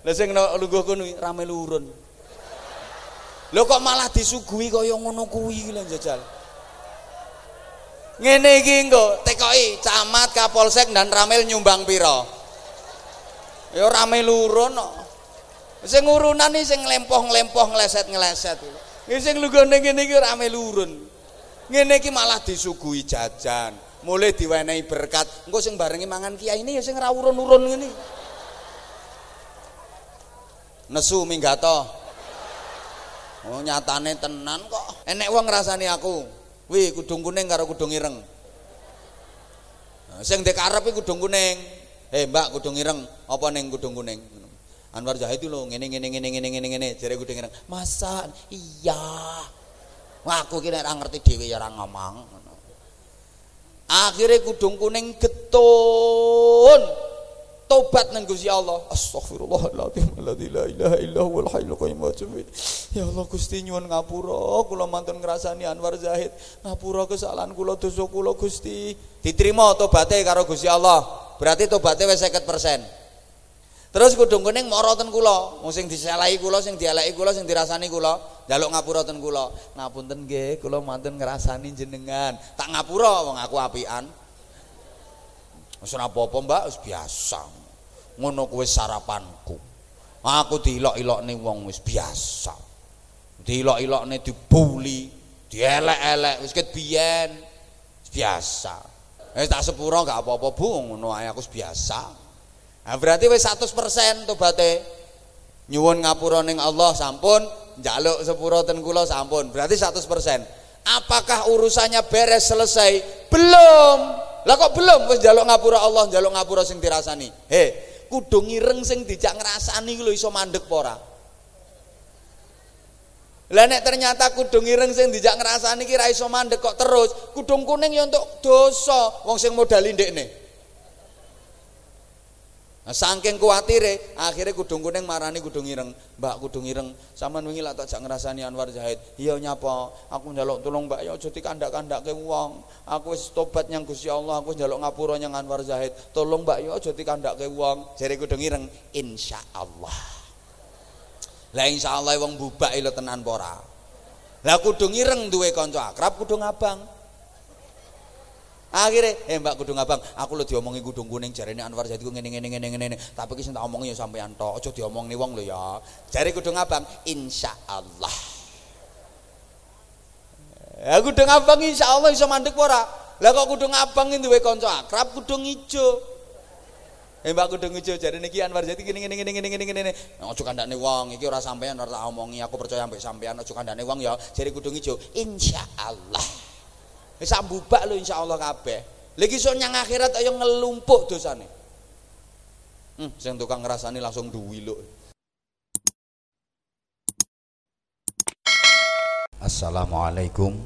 Lah sing lungguh kono rame lurun. Lho kok malah disuguhi kaya ngono kuwi lho jajal. Ngene iki engko tekoki camat Kapolsek dan Ramil nyumbang pira? Ya rame lurun kok. Sing urunan iki sing lempoh-lempoh ngleset-ngleset. Iki sing lunggone ngene iki rame lurun. Ngene iki malah disuguhi jajan, mulai diwenehi berkat. Engko sing barengi mangan kiai ini ya sing ra urun-urun ngene. Nesu minggato. Oh nyatane tenan kok. Enek wong ngrasani aku. Wih kudung kuning karo kudung ireng. Nah, sing ndek arep kudung kuning. Eh Mbak kudung ireng, apa ning kudung kuning? Anwar Zahid itu lho ngene ngene ngene ngene ngene ngene jare kudung ireng. Masa iya. Wah aku ki nek ora ngerti dhewe ya ora ngomong. Akhirnya kudung kuning getun tobat nang Gusti Allah. Astagfirullahaladzim la ilaha illa huwal hayyul qayyum Ya Allah Gusti nyuwun ngapura kula mantun ngrasani Anwar Zahid. Ngapura kesalahan kula dosa kula Gusti. Diterima tobaté karo Gusti Allah. Berarti tobaté wis 50%. Terus kudung kuning mara ten kula, wong sing disalahi kula, sing dialeki kula, sing dirasani kula, njaluk ngapura ten kula. Ngapunten nggih, kula mantun ngrasani jenengan. Tak ngapura wong aku apian. Wis ora apa-apa, Mbak, wis biasa. Ngono kuwi sarapanku. Aku diilok-ilokne wong wis biasa. Diilok-ilokne dibuli, dielek-elek wis ket biyen. Biasa. Wis tak sepuro gak apa-apa, Bu, ngono ae aku biasa. Nah, berarti wis 100% tobaté. Nyuwun ngapura ning Allah sampun, njaluk sepuro ten kula sampun. Berarti 100%. Apakah urusannya beres selesai? Belum. Lah kok belum wis njaluk ngapura Allah, njaluk ngapura sing dirasani. He, kudu ngireng sing dijak ngrasani lho iso mandek apa ora? Ternyata kudu ngireng sing dijak ngrasani ki ra iso mandek kok terus, kudung kuning ya untuk dosa wong sing modali ndekne. Nah, saking kuatire, akhirnya kudung kuning marani kudung ireng. Mbak kudung ireng, sampean wingi tak jak Anwar Zahid. Iya nyapa? Aku njaluk tulung Mbak ya aja dikandak-kandakke wong. Aku wis tobat nyang Gusti Allah, aku njaluk ngapura nyang Anwar Zahid. Tolong Mbak ya aja dikandakke wong. Jare kudung ireng, insyaallah. Lah insyaallah wong bubak lho tenan apa ora? Lah kudung ireng duwe kanca akrab kudung abang. Akhirnya, eh Mbak Kudung Abang, aku lo diomongi Kudung Kuning jarene Anwar jadi ngene ngene ngene ngene. Tapi ki sing tak omongi ya sampean tok, aja diomongni wong lho ya. Jare Kudung Abang, insyaallah. Ya Kudung Abang insyaallah iso mandek ora? Lah kok Kudung Abang duwe kanca akrab Kudung Ijo. Eh Mbak Kudung Ijo jarene iki Anwar jadi gini gini gini gini gini gini. Ojo kandhane wong, iki ora sampean ora tak omongi, aku percaya ambek sampean ojo kandhane wong ya. Jare Kudung Ijo, insyaallah. Wis bubak lho insyaallah kabeh. Lagi iso nyang akhirat ayo ngelumpuk dosane. Hmm, sing tukang ngrasani langsung duwi lho. Assalamualaikum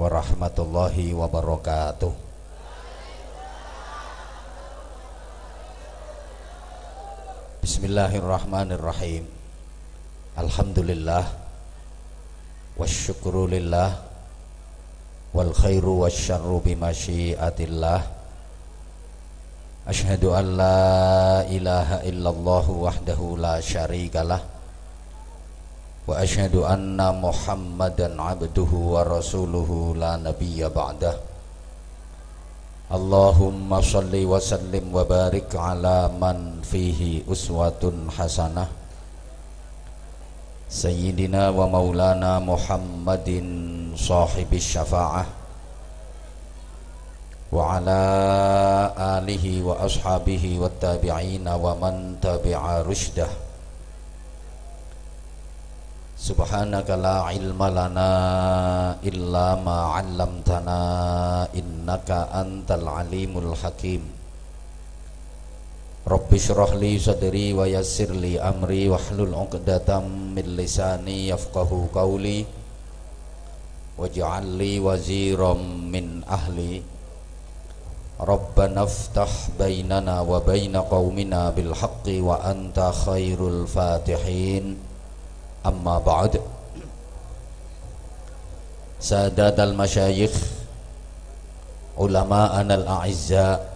warahmatullahi wabarakatuh. Bismillahirrahmanirrahim. Alhamdulillah wasyukurulillah wal khairu wasyarru bimasyiatillah Ashhadu an la ilaha illallah wahdahu la syarikalah wa ashhadu anna muhammadan abduhu wa rasuluhu la nabiyya ba'dah Allahumma salli wa sallim wa barik ala man fihi uswatun hasanah Wa maulana Muhammadin صاحب الشفاعة. وعلى آله وأصحابه والتابعين ومن تبع رشده. سبحانك لا علم لنا إلا ما علمتنا إنك أنت العليم الحكيم. رب اشرح لي صدري ويسر لي أمري واحلل عقدة من لساني يفقه قولي واجعل لي وزيرا من أهلي ربنا افتح بيننا وبين قومنا بالحق وأنت خير الفاتحين أما بعد سادات المشايخ علماءنا الأعزاء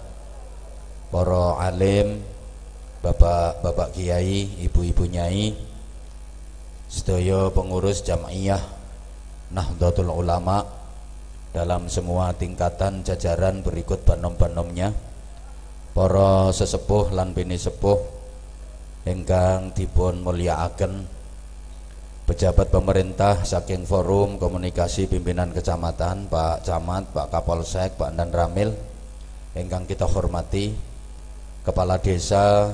para alim Bapak-bapak kiai, ibu-ibu nyai, sedaya pengurus jamaiyah Nahdlatul Ulama dalam semua tingkatan jajaran berikut banom-banomnya para sesepuh lan bini sepuh ingkang dipun mulyakaken pejabat pemerintah saking forum komunikasi pimpinan kecamatan Pak Camat, Pak Kapolsek, Pak Dan Ramil ingkang kita hormati kepala desa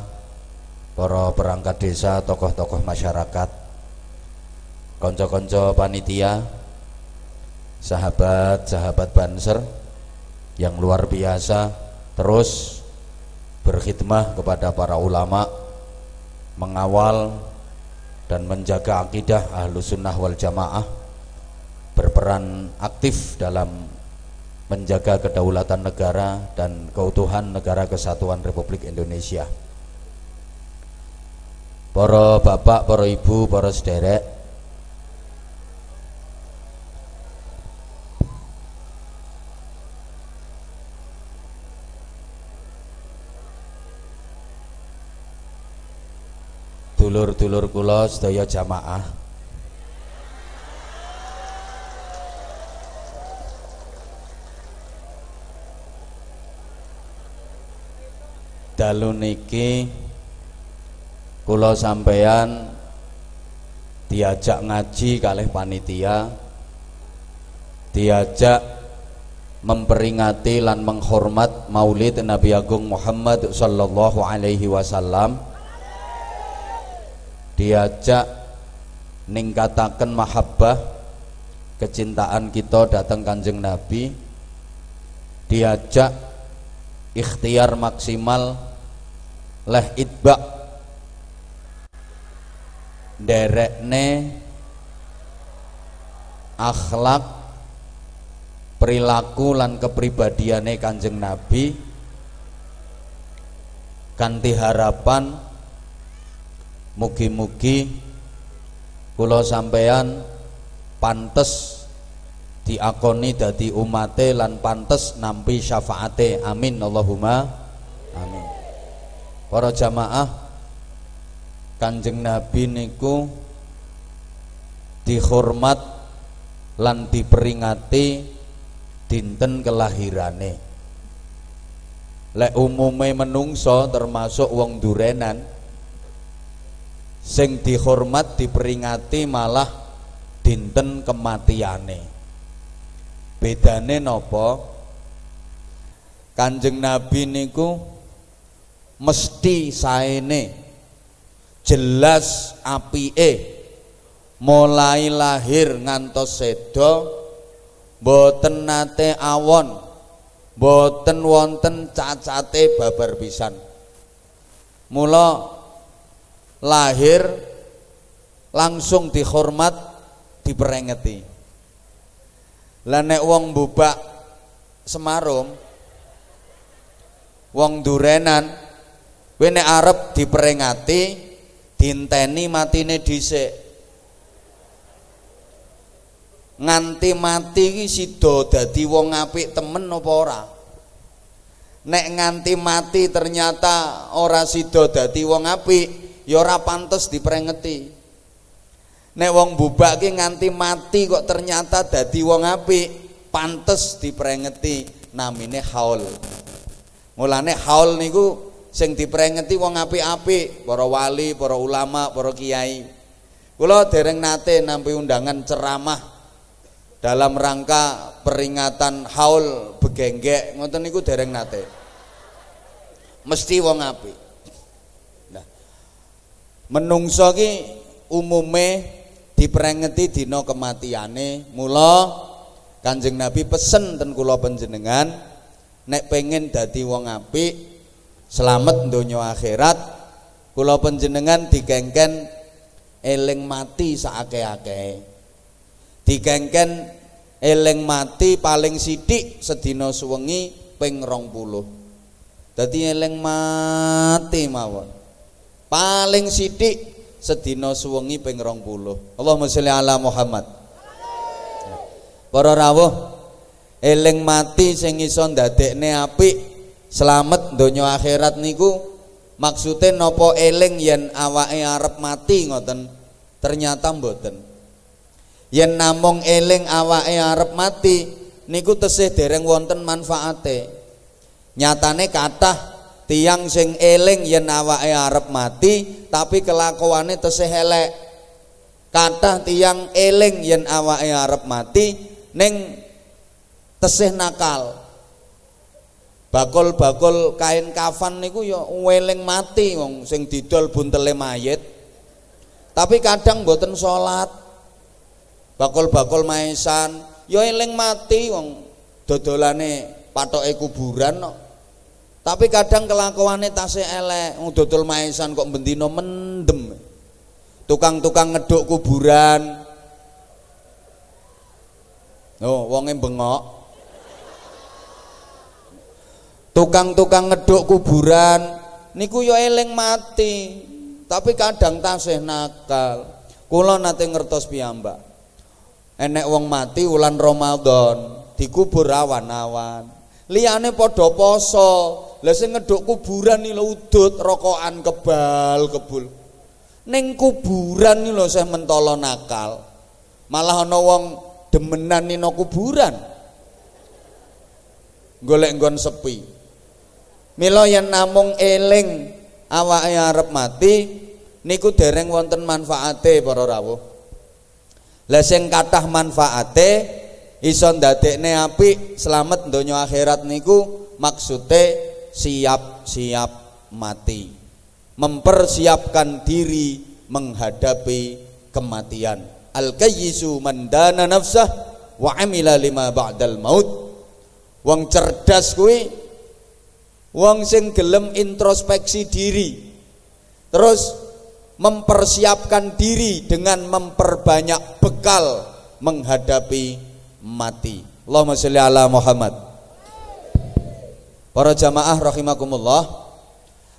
para perangkat desa, tokoh-tokoh masyarakat, konco-konco panitia, sahabat-sahabat Banser yang luar biasa terus berkhidmah kepada para ulama mengawal dan menjaga akidah ahlu sunnah wal jamaah berperan aktif dalam menjaga kedaulatan negara dan keutuhan negara kesatuan Republik Indonesia. Para bapak, para ibu, para sederek. Dulur-dulur kula sedaya jamaah dalu niki kula sampeyan diajak ngaji kalih panitia diajak memperingati lan menghormat Maulid Nabi Agung Muhammad sallallahu alaihi wasallam diajak ningkataken mahabbah kecintaan kita datang Kanjeng Nabi diajak ikhtiar maksimal leh itba' derekne akhlak perilaku lan kepribadiane Kanjeng Nabi. Kanthi harapan mugi-mugi kula sampeyan pantes diakoni dadi umate lan pantes nampi syafaate. Amin. Allahumma amin. Para jamaah Kanjeng Nabi niku dihormat lan diperingati dinten kelahirane. Lek umume menungso termasuk wong durenan sing dihormat diperingati malah dinten kematiane bedane nopo Kanjeng Nabi niku mesti saene jelas apike mulai lahir ngantos sedo boten nate awon boten wonten cacate babar pisan. Mula lahir langsung dihormat diperengeti lah nek wong bubak semarum wong durenan kowe nek arep diperingati dinteni matine dhisik. Nganti mati iki sida dadi wong apik temen apa ora? Nek nganti mati ternyata ora sida dadi wong apik ya ora pantes diprengeti nek wong bubak ki nganti mati kok ternyata dadi wong apik pantes diprengeti namine haul mulane haul niku sing diprengeti wong apik-apik, para wali, para ulama, para kiai. Kula dereng nate nampi undangan ceramah dalam rangka peringatan haul begenggek ngoten niku dereng nate. Mesti wong apik. Nah, menungso ki umume diprengeti dina kematiane, mula Kanjeng Nabi pesen ten kula panjenengan nek pengen dadi wong apik selamat donya akhirat. Kula panjenengan digengken eling mati saake-ake digengken eling mati paling sithik sedina suwengi ping 20 dadi eling mati mawon. Paling sithik sedina suwengi ping 20 Allahumma sholli ala Muhammad para rawuh eling mati sing iso ndadekne apik selamat donya akhirat niku Maksudnya nopo eling yen awake arep mati ngoten. Ternyata mboten. Yen namung eling awake arep mati niku tesih dereng wonten manfaate. Nyatane kathah tiang sing eling yen awake arep mati tapi kelakuane tesih elek. Kathah tiang eling yen awake arep mati ning tesih nakal. Bakul-bakul kain kafan niku ya weling mati wong sing didol buntele mayit. Tapi kadang mboten salat. Bakul-bakul maesan ya eling mati wong dodolane patoke kuburan no. Tapi kadang kelakuane tasih elek, wong dodol maesan kok bendino mendem. Tukang-tukang ngeduk kuburan. Oh, wonge bengok. Tukang-tukang ngeduk kuburan. Niku yo eling mati. Tapi kadang tasih nakal. Kula nate ngertos piyambak. Enek wong mati wulan Ramadan dikubur awan-awan. Liyane padha poso lha sing ngeduk kuburan iki lho udut rokokan kebal kebul. Ning kuburan iki lho saya mentolo nakal. Malah ana wong demenan nino kuburan. Golek nggon sepi. Mila yen namung eling awake arep mati niku dereng wonten manfaate para rawuh. Lah sing kathah manfaate iso ndadekne apik slamet donya akhirat niku maksude siap-siap mati. Mempersiapkan diri menghadapi kematian. Al-kayyisu man dana nafsah wa amila lima ba'dal maut. Wong cerdas kuwi Wong sing gelem introspeksi diri. Terus mempersiapkan diri dengan memperbanyak bekal menghadapi mati. Allahumma sholli ala Muhammad. Para jamaah rahimakumullah,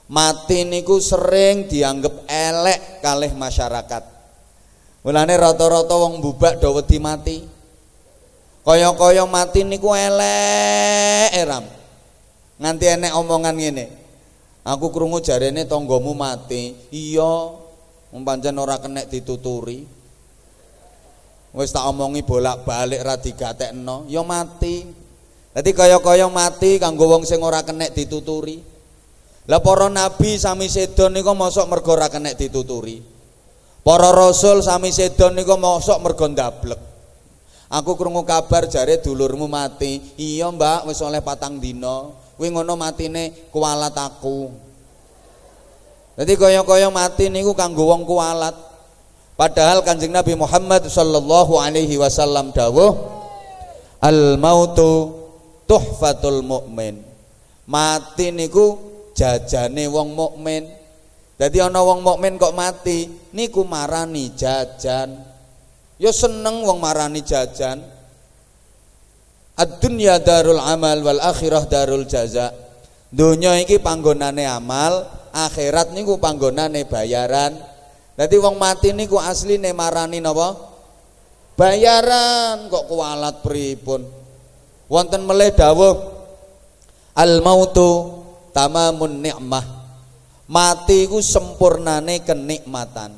mati niku sering dianggap elek kalih masyarakat. Mulane rata-rata wong bubak do wedi mati. Kaya-kaya mati niku elek eram nganti enek omongan ngene aku krungu jarene tanggamu mati iya pancen ora kenek dituturi wis tak omongi bolak-balik ra digatekno ya mati dadi kaya-kaya mati kanggo wong sing ora kenek dituturi. Lah para nabi sami sedon niku mosok mergo ora kenek dituturi. Para rasul sami sedon niku mosok mergo ndablek. Aku krungu kabar jare dulurmu mati. Iya mbak wis oleh patang dina. Kuwi ngono matine kualat aku. Jadi kaya-kaya mati niku kanggo wong kualat. Padahal kanjeng Nabi Muhammad sallallahu alaihi wasallam dawuh al mautu tuhfatul mukmin mati niku jajane wong mukmin jadi ana wong mukmin kok mati niku marani jajan ya seneng wong marani jajan Ad-dunya darul amal wal akhirah darul jaza. Dunya iki panggonane amal, akhirat niku panggonane bayaran. Dadi wong mati niku asline marani napa? Bayaran kok kualat pripun. Wonten melih dawuh al mautu tamamun nikmah. Mati ku sempurnane kenikmatan.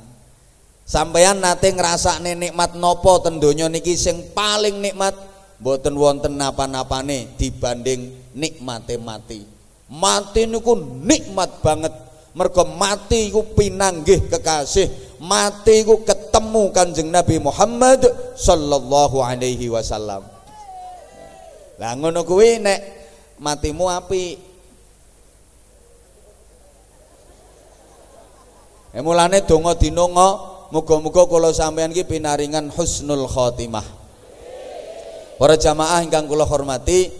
Sampeyan nate ngrasakne nikmat nopo ten donya niki sing paling nikmat mboten wonten napa-napane dibanding nikmate mati. Mati niku nikmat banget. Mergo mati iku pinanggih kekasih. Mati iku ketemu Kanjeng Nabi Muhammad sallallahu alaihi wasallam. Lah ngono kuwi nek matimu api. Eh mulane donga dinonga muga-muga kula sampeyan iki pinaringan husnul khotimah. Para jamaah ingkang kula hormati,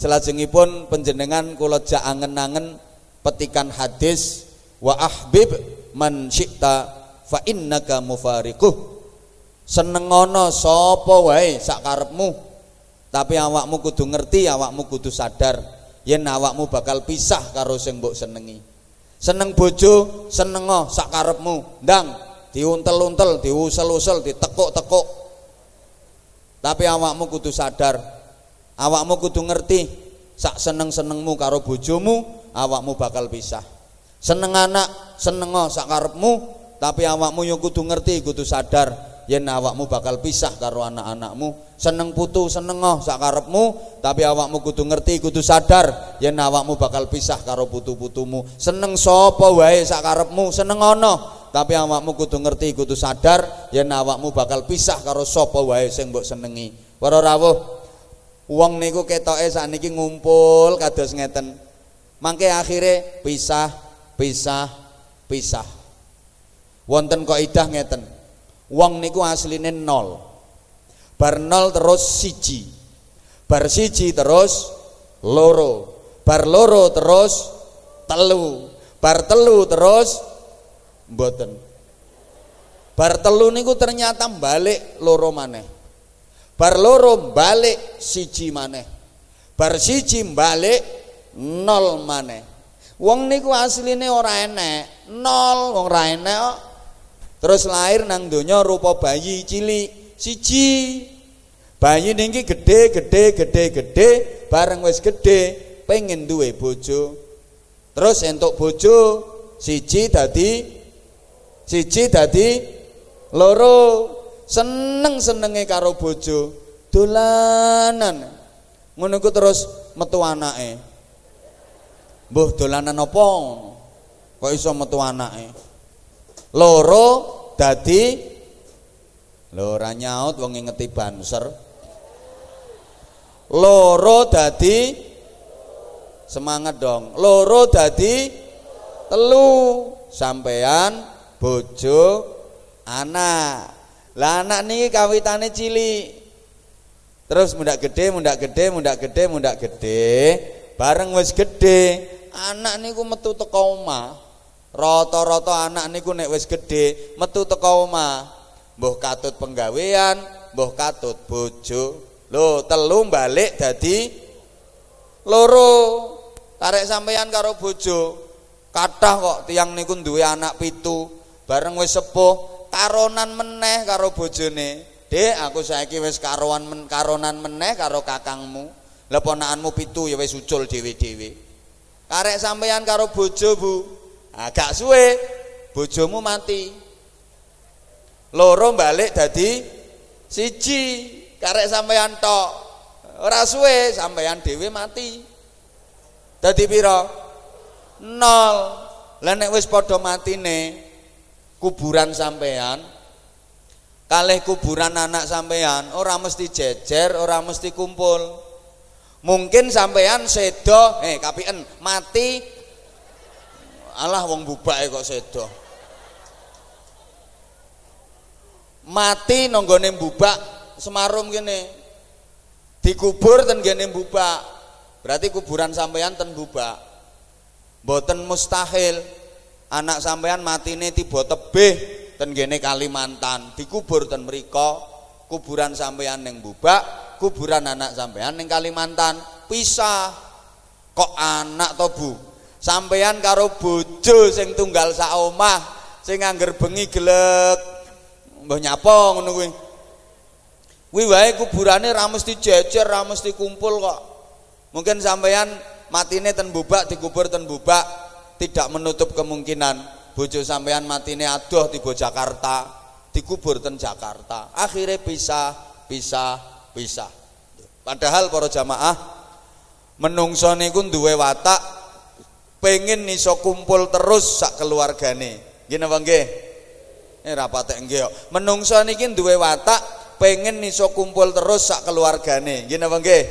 selajengipun panjenengan kula jak angen-angen petikan hadis wa ahbib man syi'ta fa innaka mufariquh. Senengono sapa wae sak. Tapi awakmu kudu ngerti, awakmu kudu sadar yen awakmu bakal pisah karo sing mbok senengi. Seneng bojo, senengo sak karepmu. Ndang diuntel-untel, diusel-usel, ditekuk-tekuk tapi awakmu kudu sadar, awakmu kudu ngerti sak seneng-senengmu karo bojomu, awakmu bakal pisah. seneng anak seneng sak karepmu tapi awakmu yo kudu ngerti kudu sadar yen awakmu bakal pisah karo anak-anakmu seneng putu seneng sak karepmu tapi awakmu kudu ngerti kudu sadar yen awakmu bakal pisah karo putu-putumu seneng sapa wae sak karepmu seneng ana tapi awakmu kudu ngerti kudu sadar yen awakmu bakal pisah karo sapa wae sing mbok senengi para rawuh Wong niku ketoke sakniki ngumpul kados ngeten. Mangke akhire pisah, pisah, pisah. Wonten kok idah ngeten. Wong niku asline nol. Bar nol terus siji. Bar siji terus loro. Bar loro terus telu. Bar telu terus mboten. Bar telu niku ternyata balik loro maneh. Bar loro balik siji maneh. Bar siji balik nol maneh. Wong niku asline ora enek, nol wong ora enek. Terus lahir nang donya rupa bayi cilik siji. Bayi niki gede gede gede gede bareng wis gede pengen duwe bojo. Terus entuk bojo siji dadi siji dadi loro seneng-senenge karo bojo, dolanan. Ngono ku terus metu anake. Mbuh dolanan apa? Kok iso metu anake? Loro dadi lho ora nyaut wong ngeti banser. Loro dadi semangat dong. Loro dadi telu sampean bojo anak lah anak niki kawitane cilik. Terus mundak gede, mundak gede, mundak gede, mundak gede, bareng wis gede, anak niku metu teko omah. Rata-rata anak niku nek wis gede metu teko omah. Mbah katut penggawean, mbah katut bojo. Lho, telu balik dadi loro. Karek sampeyan karo bojo. Kathah kok tiang niku duwe anak pitu, bareng wis sepuh karonan meneh karo bojone. Dek, aku saiki wis karoan men, karonan meneh karo kakangmu. Lah ponakanmu pitu ya wis ucul dhewe-dhewe. Karek sampeyan karo bojo, Bu. Agak suwe bojomu mati. Loro balik dadi siji. Karek sampeyan tok. Ora suwe sampeyan dhewe mati. Dadi pira? Nol. Lah nek wis padha matine, kuburan sampean kalih kuburan anak sampean ora mesti jejer ora mesti kumpul mungkin sampean sedo eh kapien mati alah wong bubake kok sedo. Mati nonggone bubak semarum gini dikubur ten gene bubak berarti kuburan sampean ten bubak boten mustahil. Anak sampean matine tiba tebih ten gene Kalimantan. Dikubur ten mriko kuburan sampean ning Bubak kuburan anak sampean ning Kalimantan. Pisah. Kok anak to Bu sampean karo bojo sing tunggal sak omah sing angger bengi gelek. Mbah nyapa ngono kuwi? Kuwi wae kuburane ra mesti jejer ra mesti kumpul kok. Mungkin sampean matine ten Bubak dikubur ten Bubak tidak menutup kemungkinan bojo sampean matine adoh tiba Jakarta dikubur ten Jakarta. Akhirnya pisah pisah pisah. Padahal para jamaah menungso niku duwe watak pengen iso kumpul terus sak keluargane gini apa nggih ini rapat nggih menungso niki duwe watak pengen iso kumpul terus sak keluargane gini apa nggih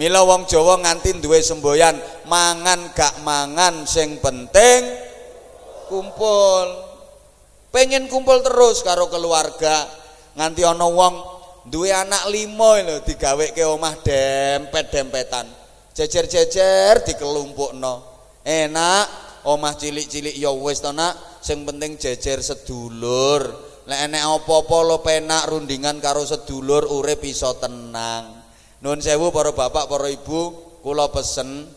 Mila wong Jawa nganti duwe semboyan, mangan gak mangan sing penting kumpul. Pengen kumpul terus karo keluarga. Nganti ana wong duwe anak limo lho digaweke omah dempet-dempetan. Jejer-jejer dikelumpukno. Enak omah cilik-cilik ya wis to nak, sing penting jejer sedulur. Lek enek apa-apa lo penak rundingan karo sedulur urip iso tenang. Nun sewu para bapak, para ibu, kula pesen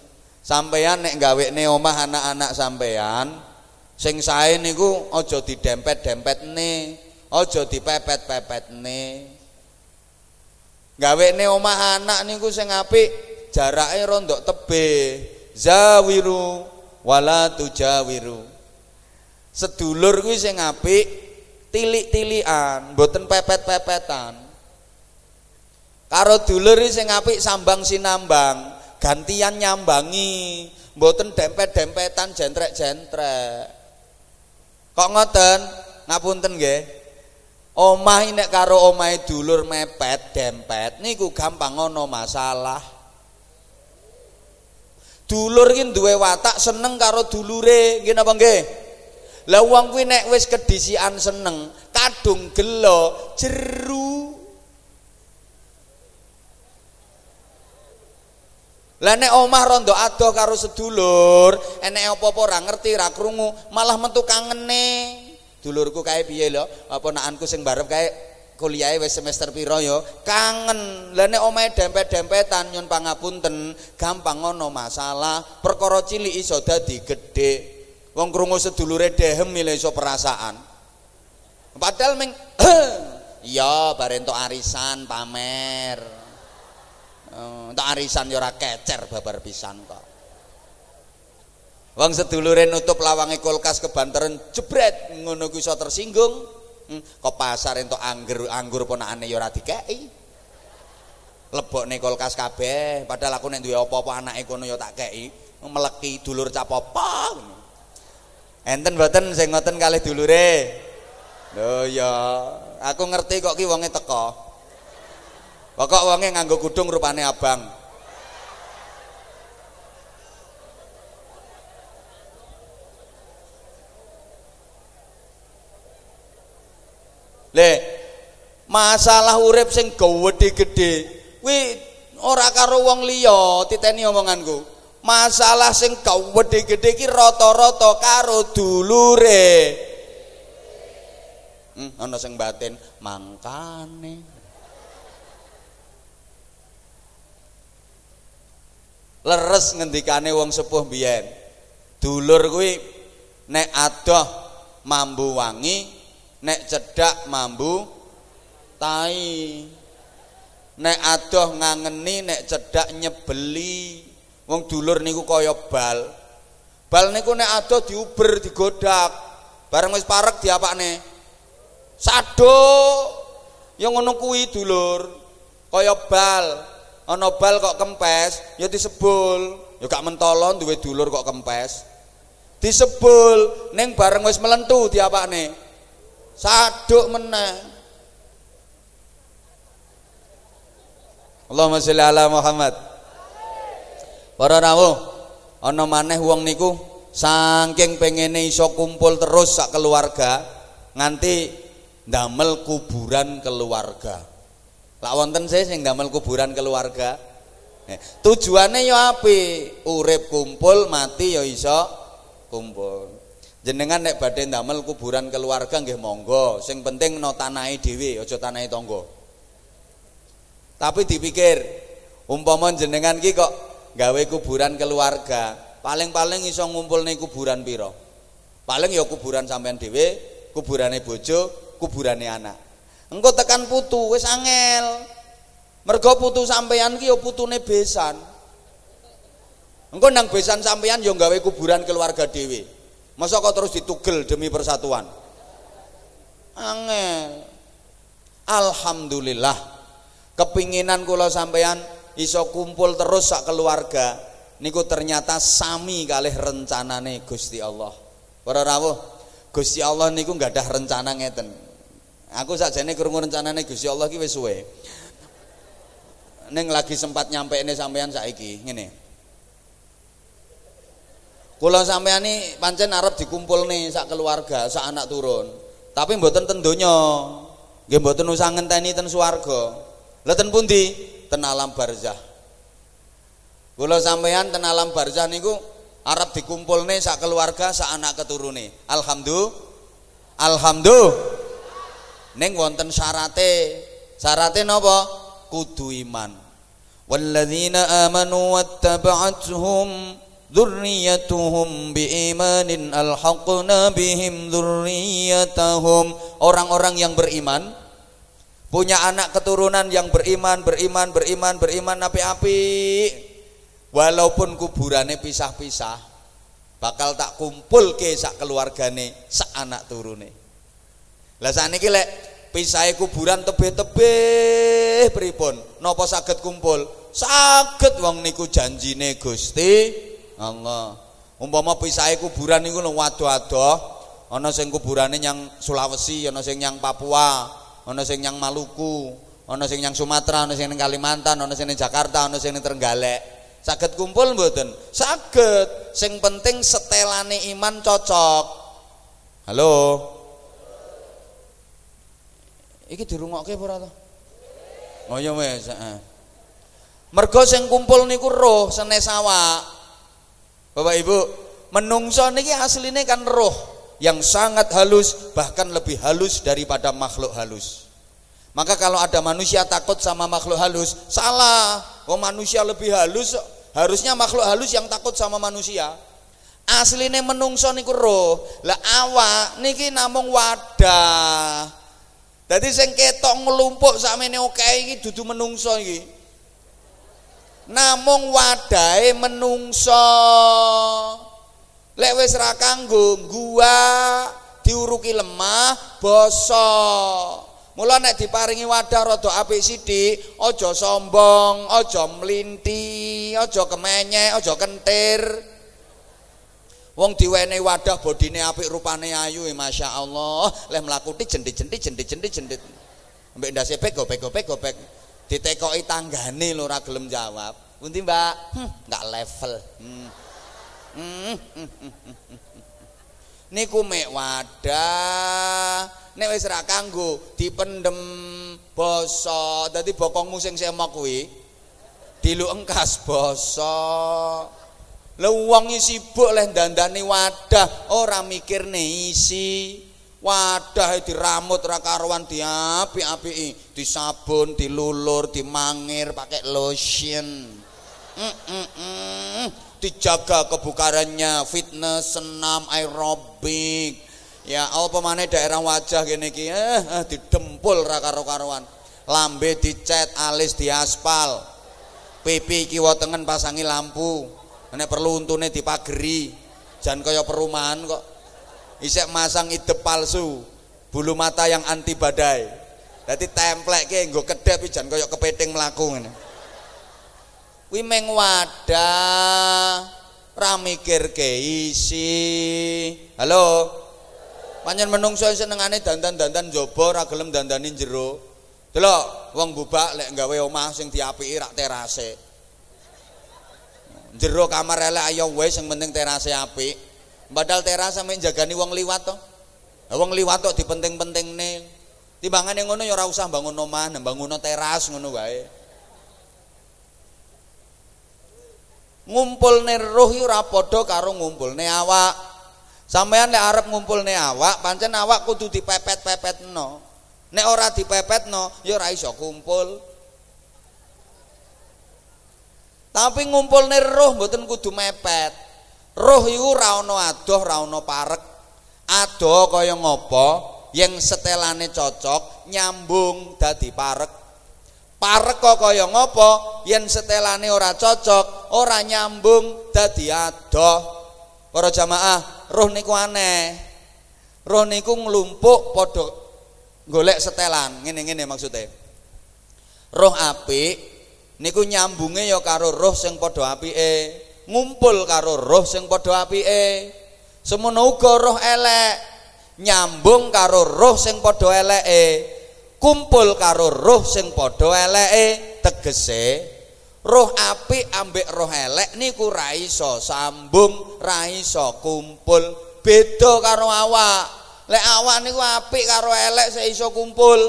sampeyan nek gawekne omah anak-anak sampeyan sing sae niku aja didempet-dempetne, aja dipepet-pepetne. Gawekne omah anak niku sing apik jarake rondok tebih. Zawiru wala tujawiru. Sedulur kuwi sing apik tilik-tilikan mboten pepet-pepetan. Karo dulur sing apik sambang sinambang gantian nyambangi mboten dempet-dempetan jentrek-jentrek. Kok ngoten? Ngapunten nggih. Omah nek karo omahe dulur mepet dempet niku gampang ono masalah Dulur iki duwe watak seneng karo dulure, nggih napa nggih? Lah wong kuwi nek wis kedisian seneng, kadung gelo, jeru. Lah nek omah rondo adoh karo sedulur, enek apa-apa ora ngerti, ora krungu, malah metu kangene. Dulurku kae piye lho? Apa nakanku sing barep kae kuliah wis semester piro yo kangen. Lah nek omahe dempet-dempetan nyun pangapunten gampang ngono masalah. Perkara cilik iso dadi gedhe. Wong krungu sedulure dehem milih iso perasaan. Padahal ming iya bare entuk arisan pamer. Entuk arisan yo ora kecer babar pisan kok. Wong sedulure nutup lawange kulkas kebanteran jebret ngono ku iso tersinggung Hmm, kok pasar entuk anggur anggur ponakane ya ora dikeki. Lebokne kulkas kabeh, padahal aku nek duwe apa-apa anake kono ya tak. Meleki dulur cap apa. Enten mboten sing ngoten kalih dulure? Lho ya, aku ngerti kok ki wonge teko. Pokok wonge nganggo kudung rupane abang. Le masalah urip sing gede-gede kuwi ora karo wong liya titeni omonganku. Masalah sing gede-gede iki rata-rata karo dulure. Hmm, ana sing batin mangkane. Leres ngendikane wong sepuh biyen. Dulur kuwi nek adoh mambu wangi nek cedak mambu tai. Nek adoh ngangeni nek cedak nyebeli. Wong dulur niku kaya bal. Bal niku nek adoh diuber digodak. Bareng wis parek diapakne. Sado yang ngono kuwi dulur. Kaya bal. Ana bal kok kempes ya disebul. Ya gak mentolon duwe dulur kok kempes. Disebul. Ning bareng wis melentu diapakne saduk meneh Allahumma sholli ala Muhammad Para rawuh ana maneh wong niku saking pengene iso kumpul terus sak keluarga nganti ndamel kuburan keluarga. Lak wonten sih sing ndamel kuburan keluarga. Eh, tujuannya ya apik, urip kumpul, mati ya iso kumpul. Jenengan nek badhe ndamel kuburan keluarga nggih monggo, sing penting no tanahe dhewe, aja tanahe tangga. Tapi dipikir, umpama jenengan ki kok gawe kuburan keluarga, paling-paling iso ngumpulne kuburan pira? Paling ya kuburan sampean dhewe, kuburane bojo, kuburane anak. Engko tekan putu wis angel. Mergo putu sampean ki ya putune besan. Engko nang besan sampean ya gawe kuburan keluarga dhewe. Masa kau terus ditugel demi persatuan? Angel. Alhamdulillah. Kepinginan kula sampean iso kumpul terus sak keluarga niku ternyata sami kalih rencanane Gusti Allah. Para rawuh, Gusti Allah niku nggak ada rencana ngeten. Aku sakjane krungu rencanane Gusti Allah ki wis suwe. Ning lagi sempat nyampe ini sampean saiki ngene. Kula sampeyan iki pancen arep dikumpulne sak keluarga, sak anak turun. Tapi mboten ten donya. Nggih mboten usah ngenteni ten swarga. Lah ten pundi? Ten alam barzah. Kula sampeyan ten alam barzah niku arep dikumpulne sak keluarga, sak anak keturune. Alhamdulillah. Alhamdulillah. Ning wonten syarate. Syarate napa? Kudu iman. Walladzina amanu wattaba'atuhum Dzurriyyatuhum biimanin alhaqna bihim dzurriyyatahum. Orang-orang yang beriman punya anak keturunan yang beriman, beriman, beriman, beriman api-api. Walaupun kuburannya pisah-pisah. bakal tak kumpul ke sak keluargane sak anak turune lah sakniki lek pisahe kuburan tebih-tebih pripun napa saged kumpul saged wong niku janjine Gusti Allah umpama pisahe kuburan niku waduh-adoh ana sing kuburane yang Sulawesi ana sing yang Papua ana sing yang Maluku ana sing yang Sumatera ana sing ning Kalimantan ana sing ning Jakarta ana sing ning Trenggalek Saged kumpul mboten? Saged. Sing penting setelane iman cocok. Halo. Iki dirungokke apa ora to? Oh ya wis, heeh. Mergo sing kumpul niku roh senes awak. Bapak Ibu, menungso niki asline kan roh yang sangat halus bahkan lebih halus daripada makhluk halus. Maka kalau ada manusia takut sama makhluk halus, salah. Oh manusia lebih halus, harusnya makhluk halus yang takut sama manusia. Asline menungso niku roh. Lah awak niki namung wadah. Dadi sing ketok sakmene oke iki dudu menungso iki. Namung wadahe menungso. Lek wis ra gua diuruki lemah bosok. Mula nek diparingi wadah rada apik sithik, aja sombong, aja mlinti, aja kemenyek, aja kentir. Wong diwenehi wadah bodine apik rupane ayu, e, Masya Allah. Leh mlakuti jendit-jendit jendit-jendit jendit. Mbek ndase pego pego pego peg. Ditekoki tanggane lho ora gelem jawab. Pundi, Mbak? Hm, enggak level. Hmm. Hmm. hmm, hmm, Niku mek wadah nek wis ra kanggo dipendem basa dadi bokongmu sing semok kuwi diluk engkas basa lha wong sibuk leh dandani wadah ora mikirne isi wadah diramut ra karuan diapik-apiki disabun dilulur dimangir pakai lotion mm -mm -mm. dijaga kebukarannya fitness senam aerobik Ya apa maneh daerah wajah kene iki eh, eh didempul ra karo-karoan. Lambe dicet, alis diaspal. Pipi kiwa tengen pasangi lampu. Nek perlu untune dipageri. Jan kaya perumahan kok. Isek masang ide palsu. Bulu mata yang anti badai. Dadi templekke nggo kedep jan kaya kepiting mlaku ngene. Kuwi meng wadah ra mikirke isi. Halo. Panjen menungso senengane dandan-dandan jaba ora gelem dandani jero. Delok wong bubak lek gawe omah sing diapiki rak terase. Jero kamar elek ayo wis sing penting terase apik. Padahal teras sampe jagani wong liwat to. Wong liwat tok dipenting-pentingne. Timbangane ngono ya usah bangun omah, bangun teras ngono wae. Ngumpulne roh ora padha karo ngumpulne awak. Sampeyan nek arep ngumpulne awak, pancen awak kudu dipepet-pepetno. Nek ora dipepetno, ya ora iso kumpul. Tapi ngumpulne roh mboten kudu mepet. Roh iku ora ana adoh, ora ana parek. Adoh kaya ngopo? Yang setelane cocok nyambung dadi parek. Parek kok kaya ngopo? Yen setelane ora cocok, ora nyambung dadi adoh. Para jamaah, roh niku aneh. Roh niku nglumpuk padha golek setelan, ngene-ngene maksudnya. Roh apik niku nyambunge ya karo roh sing padha apike, ngumpul karo roh sing padha apike. Semono uga roh elek nyambung karo roh sing padha eleke, kumpul karo roh sing padha eleke, tegese roh apik ambek roh elek niku ra iso sambung ra iso kumpul. Beda karo awak. Lek awak niku apik karo elek saya iso kumpul.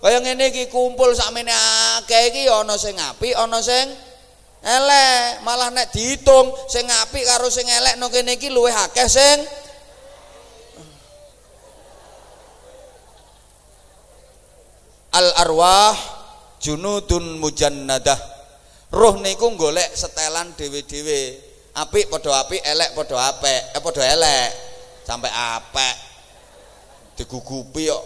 Kaya ngene iki kumpul sakmene akeh iki ana sing apik ana sing elek malah nek dihitung sing apik karo sing elek no kene iki luwih akeh sing. Al arwah junudun mujannadah. Roh niku golek setelan dhewe-dhewe. Apik padha apik elek padha apik eh padha elek. Sampai apik digugupi kok.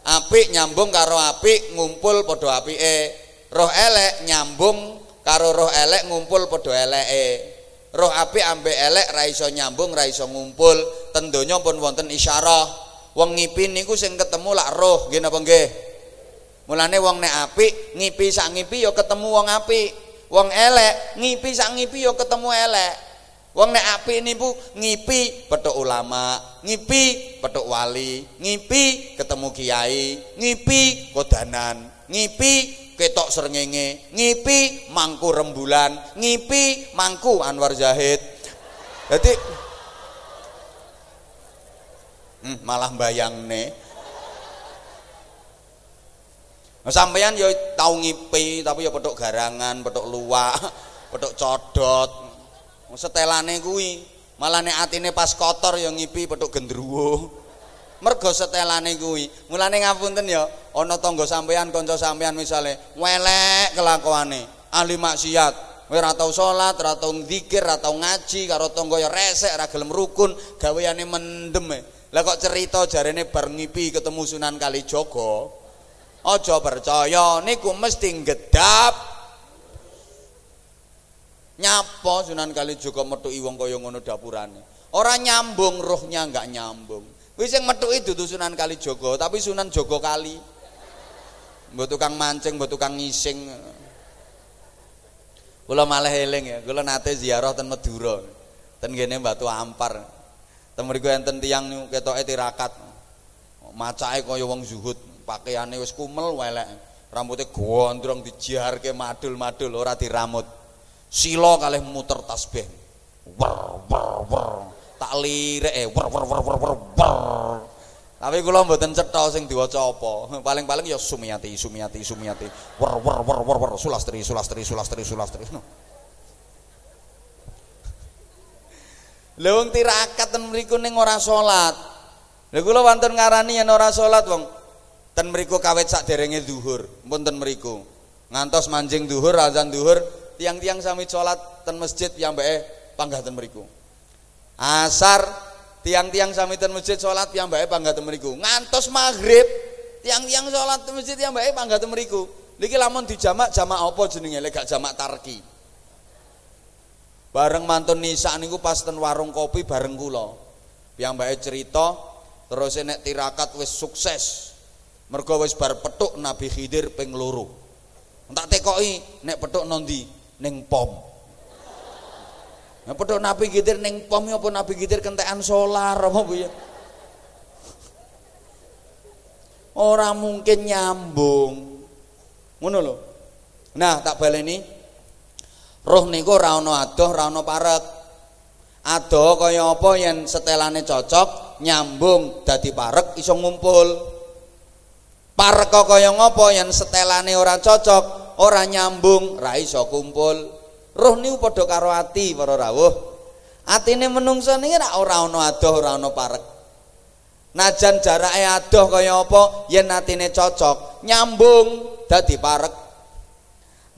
Apik nyambung karo apik ngumpul padha apike. Roh elek nyambung karo roh elek ngumpul padha eleke. Roh apik ambek elek ra iso nyambung ra iso ngumpul. Ten donya pun wonten isyarah. Wong ngipi niku sing ketemu lak roh nggih napa nggih? Mulane wong nek apik ngipi sak ngipi ya ketemu wong apik. Wong elek ngipi sak ngipi ya ketemu elek. Wong nek apik niku ngipi petuk ulama, ngipi petuk wali, ngipi ketemu kiai, ngipi kodanan, ngipi ketok srengenge, ngipi mangku rembulan, ngipi mangku Anwar Zahid. Jadi hmm, malah bayangne. Nah, sampeyan ya tau ngipi tapi ya petuk garangan, petuk luwak, petuk codot, setelane kuwi malah nek atine pas kotor ya ngipi petuk gendruwo mergo setelane kuwi mulane ngapunten ya ana tangga sampean kanca sampean misale welek kelakuane ahli maksiat kowe ora tau salat ora ngaji karo tangga ya resek ora gelem rukun gaweane mendem e. lah kok cerita jarene bar ngipi ketemu Sunan Kalijaga aja percaya niku mesti gedap Nyapa Sunan Kalijaga metuki wong kaya ngono dapurane. Ora nyambung rohnya enggak nyambung. Wis sing metuki dudu Sunan Kalijaga, tapi Sunan Jaga Kali. Mbok tukang mancing, mbok tukang ngising. Kula malah eling ya, kula nate ziarah ten Madura. Ten kene Batu Ampar. Ten mriku enten tiyang ketoke tirakat. Macake kaya wong zuhud, pakaiane wis kumel welek. Rambutnya gondrong dijarke madul-madul ora diramut silo kalih muter tasbih wer wer wer tak lirik eh wer wer wer wer wer wer tapi kula mboten cetha sing diwaca apa paling-paling ya sumiyati sumiyati sumiyati wer wer wer wer wer sulastri sulastri sulastri sulastri no. Lha wong tirakat ten mriku ning ora salat. Lha kula wonten ngarani yen ora salat wong ten mriku kawit saderenge zuhur, pun ten mriku. Ngantos manjing zuhur azan zuhur tiang-tiang sami sholat ten masjid yang bae panggah ten meriku asar tiang-tiang sami ten masjid sholat yang bae panggah ten meriku ngantos maghrib tiang-tiang sholat masjid yang bae panggah ten meriku niki lamun dijamak jamak apa jenenge? Lek gak jamak tarki. Bareng mantun nisa niku pas ten warung kopi bareng kula. Bae cerita terus nek tirakat wis sukses. Mergo wis bar petuk Nabi Khidir ping loro. Tak tekoki nek petuk nondi? Ning pom. Nah, padha nabi gitir ning pom apa nabi gitir kentekan solar apa ya? Orang mungkin nyambung. Ngono lho. Nah, tak baleni. Roh niku ora ana adoh, ora ana parek. Adoh kaya apa yen setelane cocok, nyambung dadi parek iso ngumpul. Parek kaya ngapa yen setelane ora cocok, ora nyambung ra iso kumpul roh niku padha karo ati para rawuh atine menungso niki ora ana adoh ora ana parek najan jarake adoh kaya apa yen atine cocok nyambung dadi parek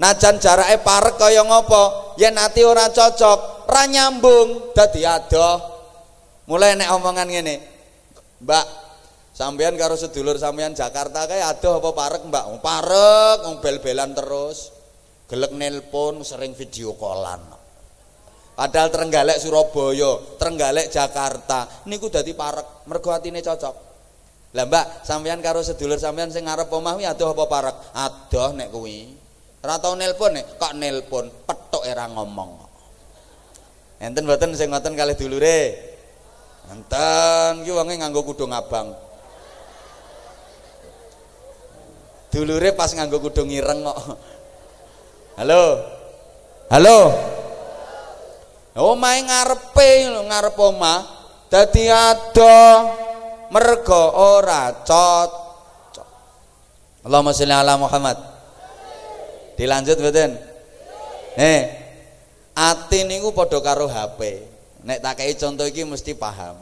najan jarake parek kaya ngapa yen ati ora cocok ra nyambung dadi adoh mulai nek omongan ngene Mbak Sampean karo sedulur sampean Jakarta kae adoh apa parek, Mbak? Parek, bel-belan terus. Gelek nelpon, sering video callan. Padahal Trenggalek Surabaya, Trenggalek Jakarta, niku dadi parek, mergo atine cocok. Lah Mbak, sampean karo sedulur sampean sing ngarep omah kuwi adoh apa parek? Adoh nek kuwi. Ora tau nelpon nek kok nelpon, petuk era ngomong. Enten mboten sing ngoten kalih dulure? Enten ki wonge nganggo kudung abang. Dulure pas nganggo kudung ireng kok. Halo. Halo. Omahe ngarepe lho ngarep omah dadi ado mergo ora cocok. Allahumma sholli ala Muhammad. Dilanjut mboten? Eh. Ati niku padha karo HP. Nek tak kei contoh iki mesti paham.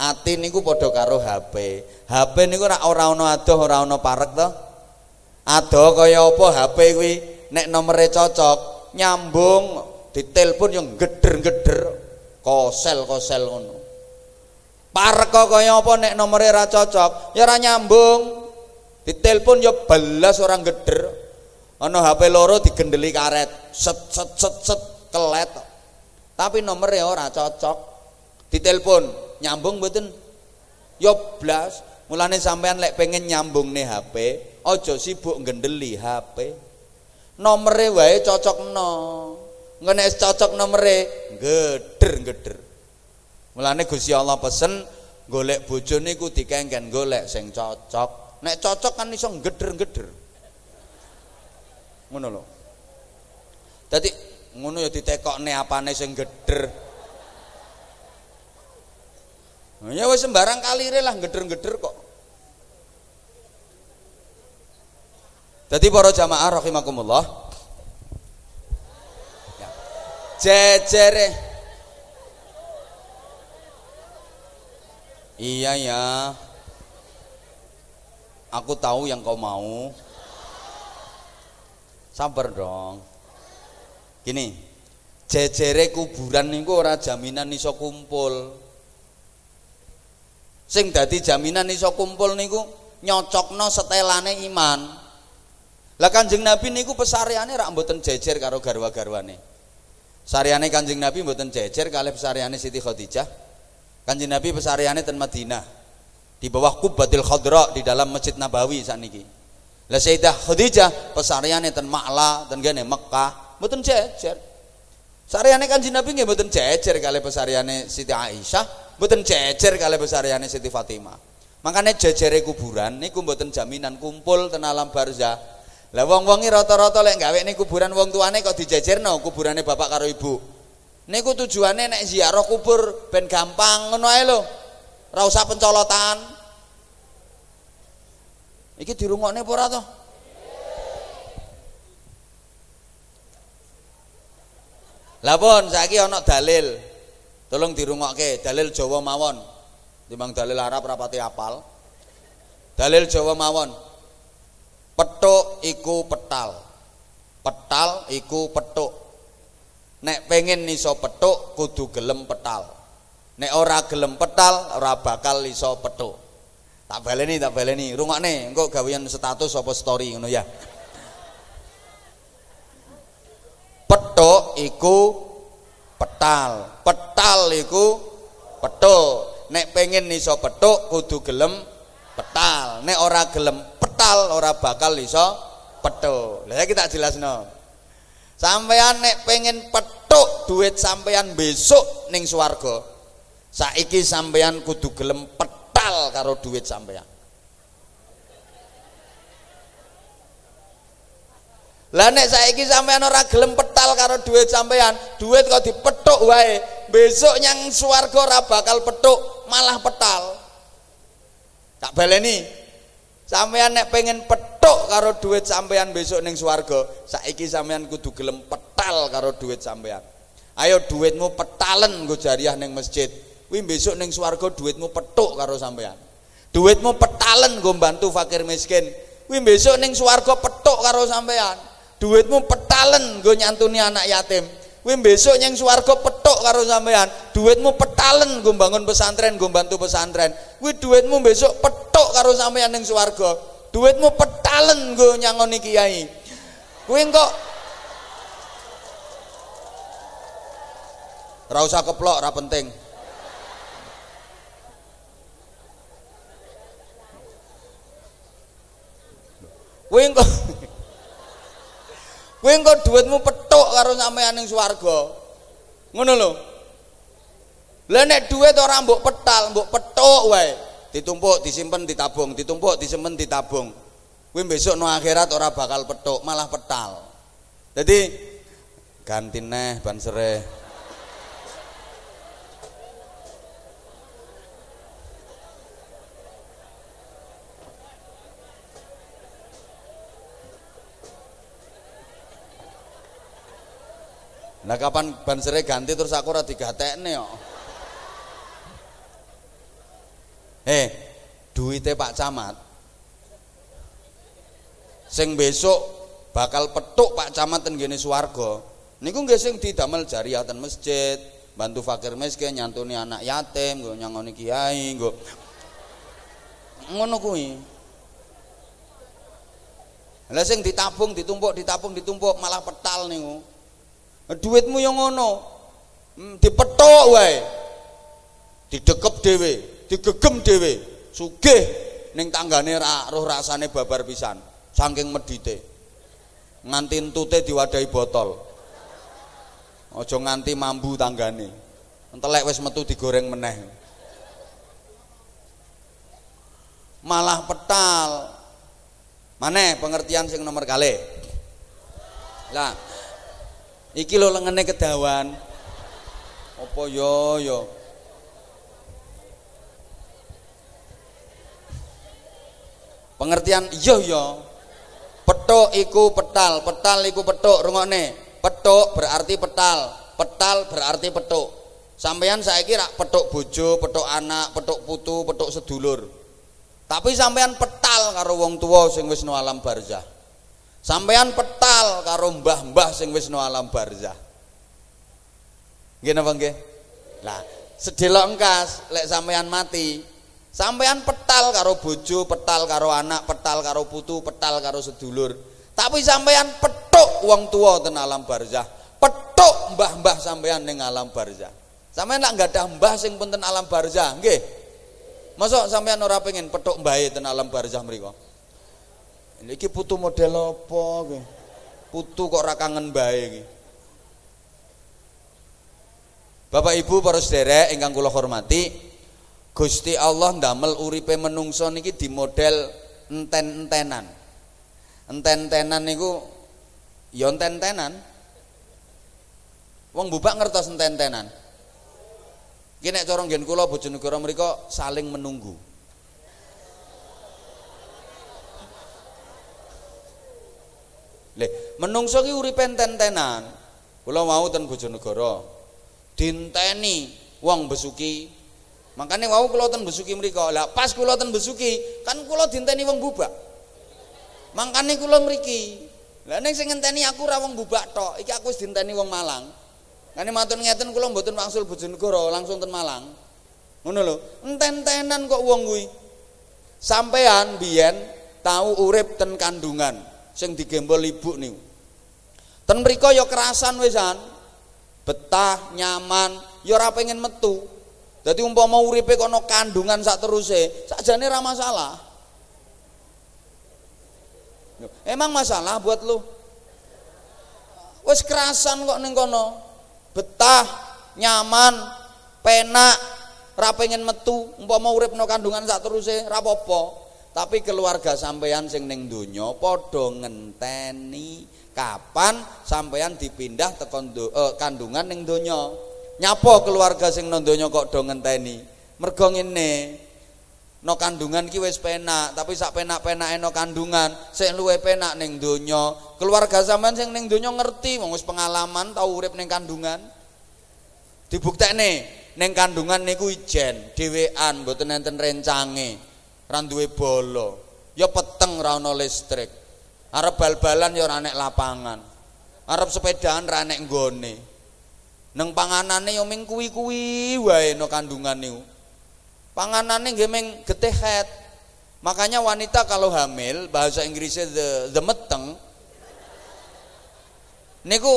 ati niku padha karo HP. HP niku ora ora ana adoh, ora ana parek to. Adoh kaya apa HP kuwi nek nomere cocok, nyambung, ditelepon yo geder-geder, kosel-kosel ngono. Parek kaya apa nek nomere ora cocok, ya ora nyambung. Ditelepon yo belas orang geder. Ana HP loro digendeli karet, set set set set kelet. Tapi nomornya ora cocok. Ditelepon, nyambung mboten? Yo blas. Mulane sampean lek pengen nyambung nih HP, ojo sibuk gendeli HP. Nomere wae cocokno. Ngenek cocok nomere geder-geder. Mulane Gusti Allah pesen golek bojo niku dikengken golek sing cocok. Nek cocok kan iso geder-geder. Ngono lho. Dadi ngono ya ditekokne apane sing geder. Ya wis sembarang kalire lah geder-geder kok. Jadi para jamaah rahimakumullah. Ya. Jejere. Iya ya. Aku tahu yang kau mau. Sabar dong. Gini. Jejere kuburan niku ora jaminan iso kumpul. Sing dadi jaminan iso kumpul niku nyocokno setelane iman. Lah Kanjeng Nabi niku pesariane rak mboten jejer karo garwa-garwane. Sariane Kanjeng Nabi mboten jejer kalih pesariane Siti Khadijah. Kanjeng Nabi pesariane ten Madinah. Di bawah Kubbatil Khadra di dalam Masjid Nabawi saniki. Lah Sayyidah Khadijah pesariane ten Ma'la ten gene Mekah mboten jejer. Sariane Kanjeng Nabi nggih mboten jejer kalih pesariane Siti Aisyah, mboten jejer kalih pesariane Siti Fatimah. Makanya jejere kuburan niku mboten jaminan kumpul ten alam barzah lah wong-wongi rata-rata lek gawe ning kuburan wong tuane kok dijejerno kuburane bapak karo ibu. Niku tujuane nek ziarah kubur ben gampang ngono ae lho. Ora usah pencolotan. Iki dirungokne apa ora to? Lah pun saiki ana dalil. Tolong dirungokke, dalil Jawa mawon. Timbang dalil Arab rapati apal. Dalil Jawa mawon. Petuk iku petal. Petal iku petuk. Nek pengen iso petuk kudu gelem petal. Nek ora gelem petal ora bakal iso petuk. Tak baleni, tak baleni. Rungokne, engko gawean status apa story ngono ya. Petuk iku petal. Petal iku petuk. Nek pengen iso petuk kudu gelem petal. Nek ora gelem petal ora bakal iso petuk. Lah kita jelasno. Sampean nek pengen petuk duit sampean besok ning swarga. Saiki sampean kudu gelem petal karo duit sampean. Lah nek saiki sampean ora gelem petal karo duit sampean, duit kok dipethuk wae. Besok nyang swarga ora bakal petuk, malah petal. Tak baleni. Sampean nek pengen petuk karo duit sampean besok ning swarga, saiki sampean kudu gelem petal karo duit sampean. Ayo duitmu petalen nggo jariah ning masjid. Kuwi besok ning swarga duitmu petuk karo sampean. Duitmu petalen nggo bantu fakir miskin. Kuwi besok ning swarga petuk karo sampean. Duitmu petalen nggo nyantuni anak yatim. Kuwi besok nyang swarga petuk karo sampean. Duitmu petalen nggo bangun pesantren, nggo bantu pesantren. Kuwi duitmu besok petuk karo sampean ning swarga. Duitmu petalen nggo nyangoni kiai. Kuwi kok Ora usah keplok, ora penting. Kuwi kok Kowe engko dhuwitmu petuk karo sampean ning swarga. Ngono lho. Lah nek dhuwit ora mbok petal, mbok petuk wae. Ditumpuk, disimpen, ditabung, ditumpuk, disimpen, ditabung. Kowe besok no akhirat ora bakal petuk, malah petal. Jadi ganti neh ban sereh. Nah kapan ban serai ganti terus aku ora digatekne kok. Eh, duitnya Pak Camat. Sing besok bakal petuk Pak Camat ten gene swarga. Niku nggih sing didamel jariah ten masjid, bantu fakir miskin, nyantuni anak yatim, nggo nyangoni kiai, nggo ngono kuwi. Lah sing ditabung, ditumpuk, ditabung, ditumpuk malah petal niku. Duitmu yang ngono. Hmm, dipethuk wae. Didekep dhewe, digegem dhewe. Sugih ning tanggane ra roh rasane babar pisan. Saking medite. Nganti entute diwadahi botol. Aja nganti mambu tanggane. Entelek wis metu digoreng meneh. Malah petal. Maneh pengertian sing nomor kali. Lah, iki lho lengene kedawan. Apa yo yo? Pengertian yo yo. Petuk iku petal, petal iku petuk, rungokne. Petuk berarti petal, petal berarti petuk. Sampeyan saiki rak petuk bojo, petuk anak, petuk putu, petuk sedulur. Tapi sampeyan petal karo wong tua sing wis no alam barzah. Sampeyan petal karo mbah-mbah sing wis no alam barzah. Nggih napa nggih? Lah, sedelok engkas lek sampeyan mati, sampeyan petal karo bojo, petal karo anak, petal karo putu, petal karo sedulur. Tapi sampeyan petuk wong tua ten alam barzah. Petuk mbah-mbah sampeyan ning alam barzah. Sampeyan lak ada mbah sing punten alam barzah, nggih. Masa sampeyan ora pengen petuk mbahe ten alam barzah mriku? Iki putu model apa? Putu kok mbahe iki. Bapak Ibu para sederek ingkang kula hormati, Gusti Allah ndamel uripe menungso niki di model enten-entenan. Enten-entenan niku ya enten-entenan. Wong bubak ngertos enten-entenan. Iki nek cara nggen kula Bojonegoro mriku saling menunggu. Leh, menungso ki uripe enten-entenan. Kula mau ten Bojonegoro dinteni wong besuki. Makanya wau kula ten besuki mriku. Lah pas kula ten besuki kan kula dinteni wong bubak. Makanya kula mriki. Lah ning sing ngenteni aku ra wong bubak tok iki aku wis dinteni wong Malang. Kane matur ngeten kula mboten wangsul Bojonegoro langsung ten Malang. Ngono lho enten-tenan kok wong kuwi. Sampean biyen tahu urip ten kandungan sing digembol ibu niku ten mriku ya kerasan wisan betah, nyaman, ya ora pengen metu. Dadi umpama uripe kono kandungan sak teruse, sakjane ora masalah. Emang masalah buat lu? Wes kerasan kok ning kono. Betah, nyaman, penak, ora pengen metu, umpama urip no kandungan sak teruse apa-apa. Tapi keluarga sampeyan sing ning donya padha ngenteni kapan sampeyan dipindah tekan uh, kandungan ning donya. Nyapa keluarga sing nang donya kok do ngenteni? Mergo ngene no kandungan ki wis penak tapi sak penak-penake no kandungan sing luwe penak ning donya. Keluarga sampean sing ning donya ngerti wong wis pengalaman tau urip ning kandungan. Dibuktekne ning kandungan niku ijen dhewean mboten enten rencange ra duwe bolo ya peteng ra ono listrik Arab bal-balan ya ora nek lapangan. Arab sepedaan ora nek nggone. Neng panganane ya ming kuwi-kuwi wae no kandungan niku. Panganane nggih ming getih head. Makanya wanita kalau hamil bahasa Inggrisnya the, the meteng niku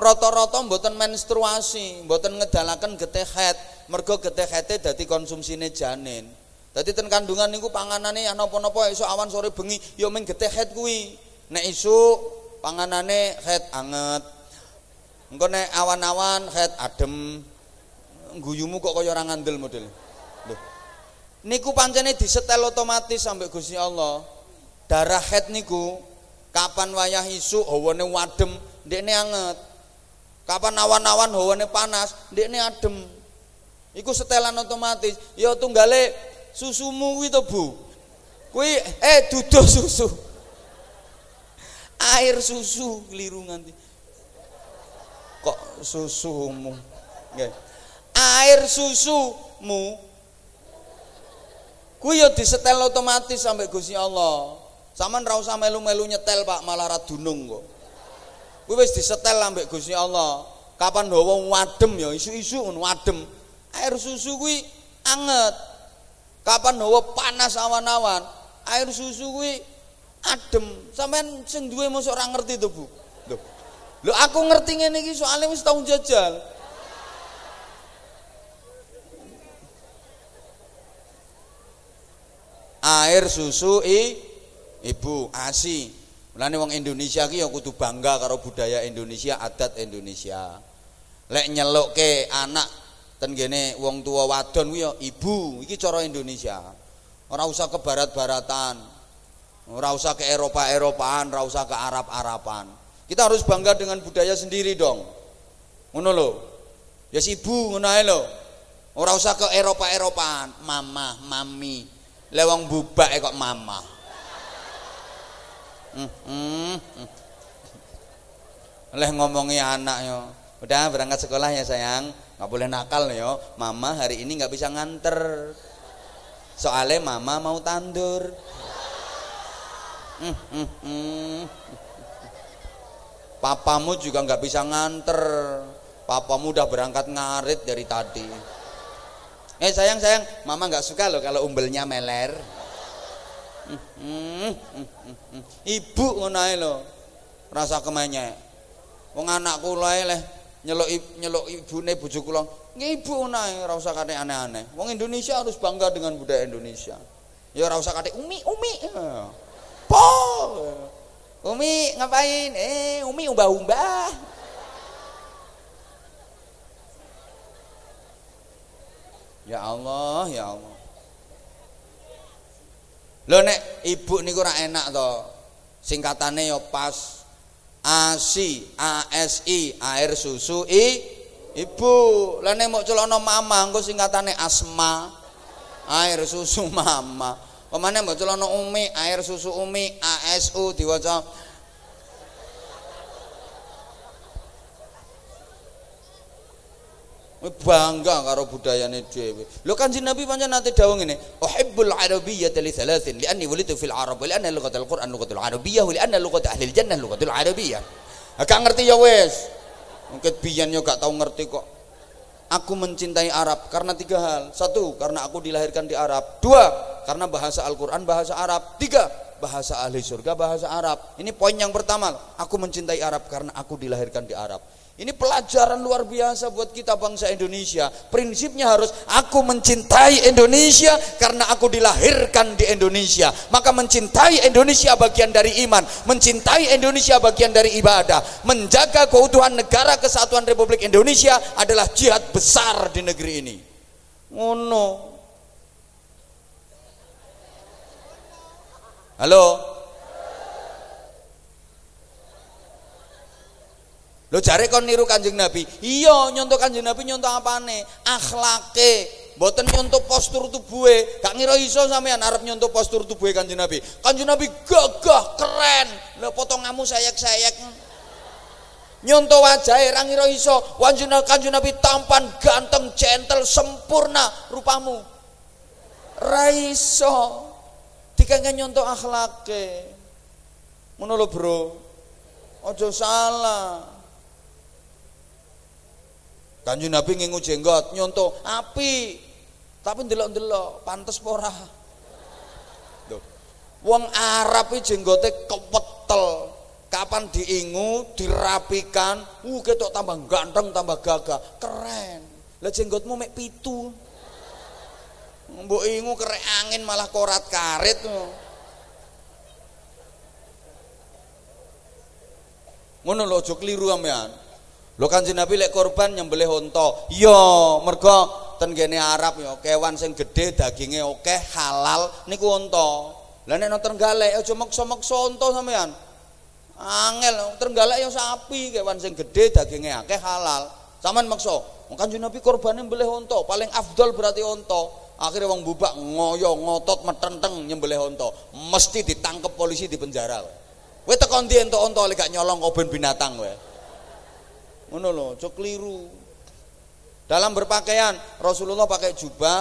rata-rata mboten menstruasi, mboten ngedalaken getih head. Mergo getih head dadi konsumsine janin. Dadi ten kandungan niku panganane ya napa-napa esuk awan sore bengi ya ming getih head kuwi. Nek isu panganane het anget. Engko nek awan-awan het adem. Guyumu kok kaya ora ngandel model? Loh. niku pancene disetel otomatis sampai Gusti Allah. Darah het niku kapan wayah isu hawane wadem ndekne anget. Kapan awan-awan hawane panas ndekne adem. Iku setelan otomatis. Ya tunggale susumu kuwi to Bu? Kuwi eh duduh susu. Air susu keliru nganti. Kok susumu? Nggih. Air susumu kuwi ya disetel otomatis sampai Gusti Allah. Sampean ra usah melu-melu nyetel Pak malah ra dunung kok. Kuwi wis disetel sampai Gusti Allah. Kapan hawa wadem ya isu-isu ngono wadem air susu kuwi anget Kapan hawa panas awan-awan, air susu kuwi adem. Sampean sing duwe mosok ora ngerti to, Bu. Loh. Aku ngerti ngene iki soalnya wis tau jajal. Air susu i ibu ASI. Mulane wong Indonesia ki yang kutu bangga karo budaya Indonesia, adat Indonesia. Lek nyelukke anak ten gene wong tua wadon kuwi ya ibu, iki cara Indonesia. Ora usah ke barat-baratan. Ora usah ke Eropa-Eropaan, ora usah ke Arab-Araban. Kita harus bangga dengan budaya sendiri dong. Ngono lho. Ya si ibu ngono lho. Ora usah ke Eropa-Eropaan, mama, mami. Lewang bubak kok mama. Hmm, hmm, hmm. Leh ngomongi anak yo. Udah berangkat sekolah ya sayang. Nggak boleh nakal yo. Mama hari ini nggak bisa nganter. Soalnya mama mau tandur. Hmm, hmm, hmm. Papamu juga nggak bisa nganter. Papamu udah berangkat ngarit dari tadi. Eh sayang sayang, mama nggak suka loh kalau umbelnya meler. Ibu ngono ae lho. Rasa kemenyek. Wong anak kula leh nyeluk nyeluk ibune bojo kula. Ibu ngono ae ora usah kate aneh-aneh. Wong Indonesia harus bangga dengan budaya Indonesia. Ya ora usah umi umi. Po. Umi ngapain? Eh, Umi umbah-umbah. Ya Allah, ya Allah. Lho nek ibu niku ora enak to. Singkatane ya pas ASI, ASI, air susu i ibu. Lah nek mau celana mama engko singkatane asma. Air susu mama. Pemane mau celana umi, air susu umi, ASU diwaca bangga karo budayane dhewe. Lho Kanjeng Nabi pancen nate dawuh ngene, "Uhibbul Arabiyyah li thalathin li'anni wulitu fil Arab wa li'anna lughatul Qur'an lughatul Arabiyyah wa li'anna lughat ahli jannah lughatul Arabiyyah." Gak ngerti ya wis. Mungkin biyen yo gak tau ngerti kok. Aku mencintai Arab karena tiga hal. Satu, karena aku dilahirkan di Arab. Dua, karena bahasa Al-Qur'an bahasa Arab. Tiga, bahasa ahli surga bahasa Arab. Ini poin yang pertama. Aku mencintai Arab karena aku dilahirkan di Arab. Ini pelajaran luar biasa buat kita bangsa Indonesia. Prinsipnya harus aku mencintai Indonesia karena aku dilahirkan di Indonesia. Maka mencintai Indonesia bagian dari iman, mencintai Indonesia bagian dari ibadah. Menjaga keutuhan negara kesatuan Republik Indonesia adalah jihad besar di negeri ini. Oh no. Halo? Lo jare kon niru Kanjeng Nabi. Iya, nyontoh Kanjeng Nabi nyontoh apane? Akhlake. Mboten nyontoh postur tubuhe. Gak ngira iso sampean arep nyontoh postur tubuhe Kanjeng Nabi. Kanjeng Nabi gagah, keren. Lho potonganmu sayek-sayek. Nyontoh wajahe ra ngira iso. Kanjeng Kanjeng Nabi tampan, ganteng, gentle, sempurna rupamu. Ra iso. Dikengken nyontoh akhlake. Lho, Bro. Ojo salah. Kanjeng Nabi ngingu jenggot, nyontoh api. Tapi ndelok-ndelok pantes pora. Wong Arab iki jenggote kewetel. Kapan diingu, dirapikan, uh ketok tambah ganteng, tambah gagah, keren. Lah jenggotmu mek pitu. Mbok ingu kerek angin malah korat karet. Ngono lho aja kliru sampean. Lho Kanjeng Nabi lek korban nyembelih unta. Iya, mergo ten kene Arab ya kewan sing gedhe daginge akeh halal niku unta. Lah nek nang Trenggalek aja maksa-maksa unta sampean. Angel Trenggalek ya sapi kewan sing gedhe daginge akeh halal. Saman maksa. Kanjeng Nabi korbane nyembelih unta, paling afdol berarti unta. Akhirnya wong bubak ngoyo ngotot metenteng nyembelih unta. Mesti ditangkep polisi di penjara. Kowe tekan ndi entuk unta lek gak nyolong kok binatang kowe. Ngono lho, cok keliru. Dalam berpakaian Rasulullah pakai jubah,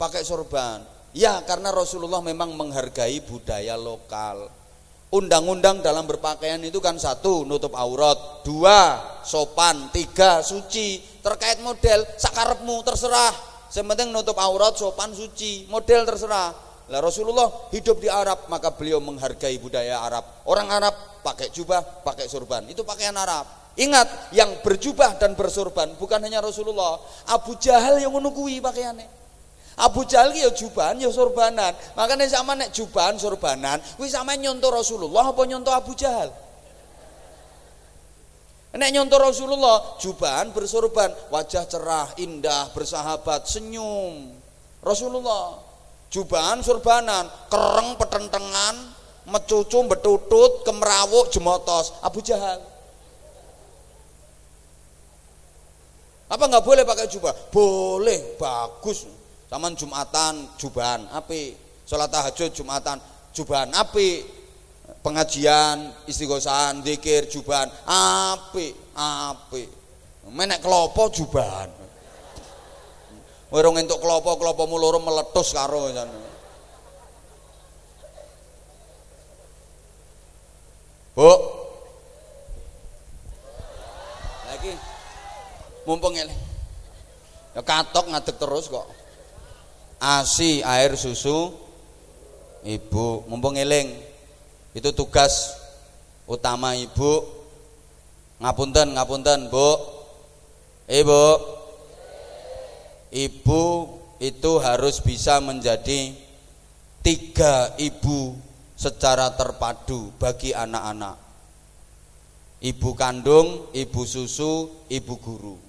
pakai sorban. Ya, karena Rasulullah memang menghargai budaya lokal. Undang-undang dalam berpakaian itu kan satu, nutup aurat, dua, sopan, tiga, suci. Terkait model, sakarepmu terserah. Yang penting nutup aurat, sopan, suci. Model terserah. Lah Rasulullah hidup di Arab, maka beliau menghargai budaya Arab. Orang Arab pakai jubah, pakai sorban. Itu pakaian Arab. Ingat, yang berjubah dan bersorban bukan hanya Rasulullah. Abu Jahal yang menunggui pakaiannya. Abu Jahal ya jubahan ya sorbanan. Makanya sama nek jubahan sorbanan, wis sama nyontoh Rasulullah apa nyontoh Abu Jahal? Nek nyontoh Rasulullah, jubahan bersorban, wajah cerah, indah, bersahabat, senyum. Rasulullah. Jubahan sorbanan, kereng petentengan, mecucu betutut, kemerawuk jemotos, Abu Jahal. Apa nggak boleh pakai jubah? Boleh, bagus. Taman Jumatan jubahan api, sholat tahajud Jumatan jubahan api, pengajian istighosahan zikir jubahan api, api. Menek kelopo jubahan. Werong entuk kelopo kelopo muloro meletus karo Bu. Lagi mumpung ini. Ya katok ngadeg terus kok. Asi air susu. Ibu mumpung eling itu tugas utama ibu. Ngapunten ngapunten bu. Ibu ibu itu harus bisa menjadi tiga ibu secara terpadu bagi anak-anak. Ibu kandung, ibu susu, ibu guru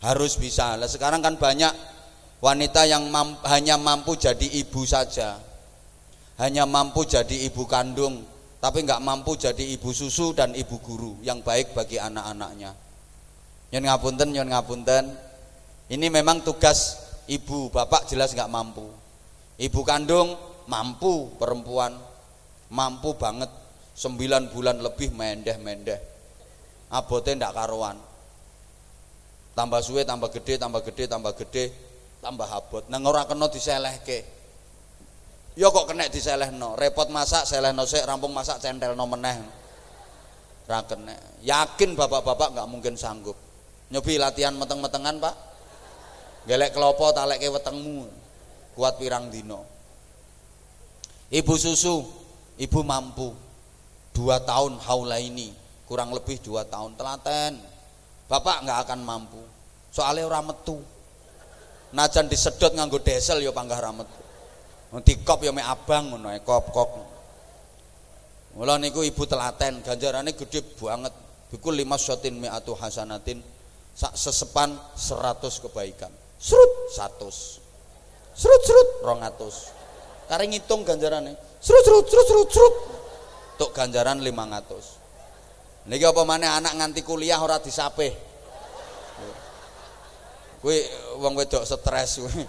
harus bisa. Lah sekarang kan banyak wanita yang hanya mampu jadi ibu saja. Hanya mampu jadi ibu kandung tapi nggak mampu jadi ibu susu dan ibu guru yang baik bagi anak-anaknya. Nyon ngapunten nyon ngapunten. Ini memang tugas ibu. Bapak jelas nggak mampu. Ibu kandung mampu perempuan mampu banget. Sembilan bulan lebih mendeh-mendeh. Abote ndak karuan tambah suwe tambah gede tambah gede tambah gede tambah abot nang ora kena diselehke. Ya kok kena diselehno? Repot masak selehno sik rampung masak centelno meneh. Ora kena. Yakin bapak-bapak nggak mungkin sanggup. Nyobi latihan meteng-metengan pak. Gelek kelopo talekke wetengmu. Kuat pirang dino ibu susu ibu mampu. Dua tahun haula ini. Kurang lebih dua tahun telaten. Bapak nggak akan mampu soalnya orang metu. Najan disedot nganggo desel ya panggah ramet dikop ya mek abang ngono kop-kop. Mula niku ibu telaten ganjarane gede banget. Bikul lima syatin mi'atu hasanatin sak sesepan seratus kebaikan. Serut satus. Serut serut rongatus. Kare ngitung ganjarane. Serut serut serut serut serut. Untuk ganjaran lima ngatus. Niki apa mana anak nganti kuliah ora disapeh Kuwi wong wedok stres kuwi.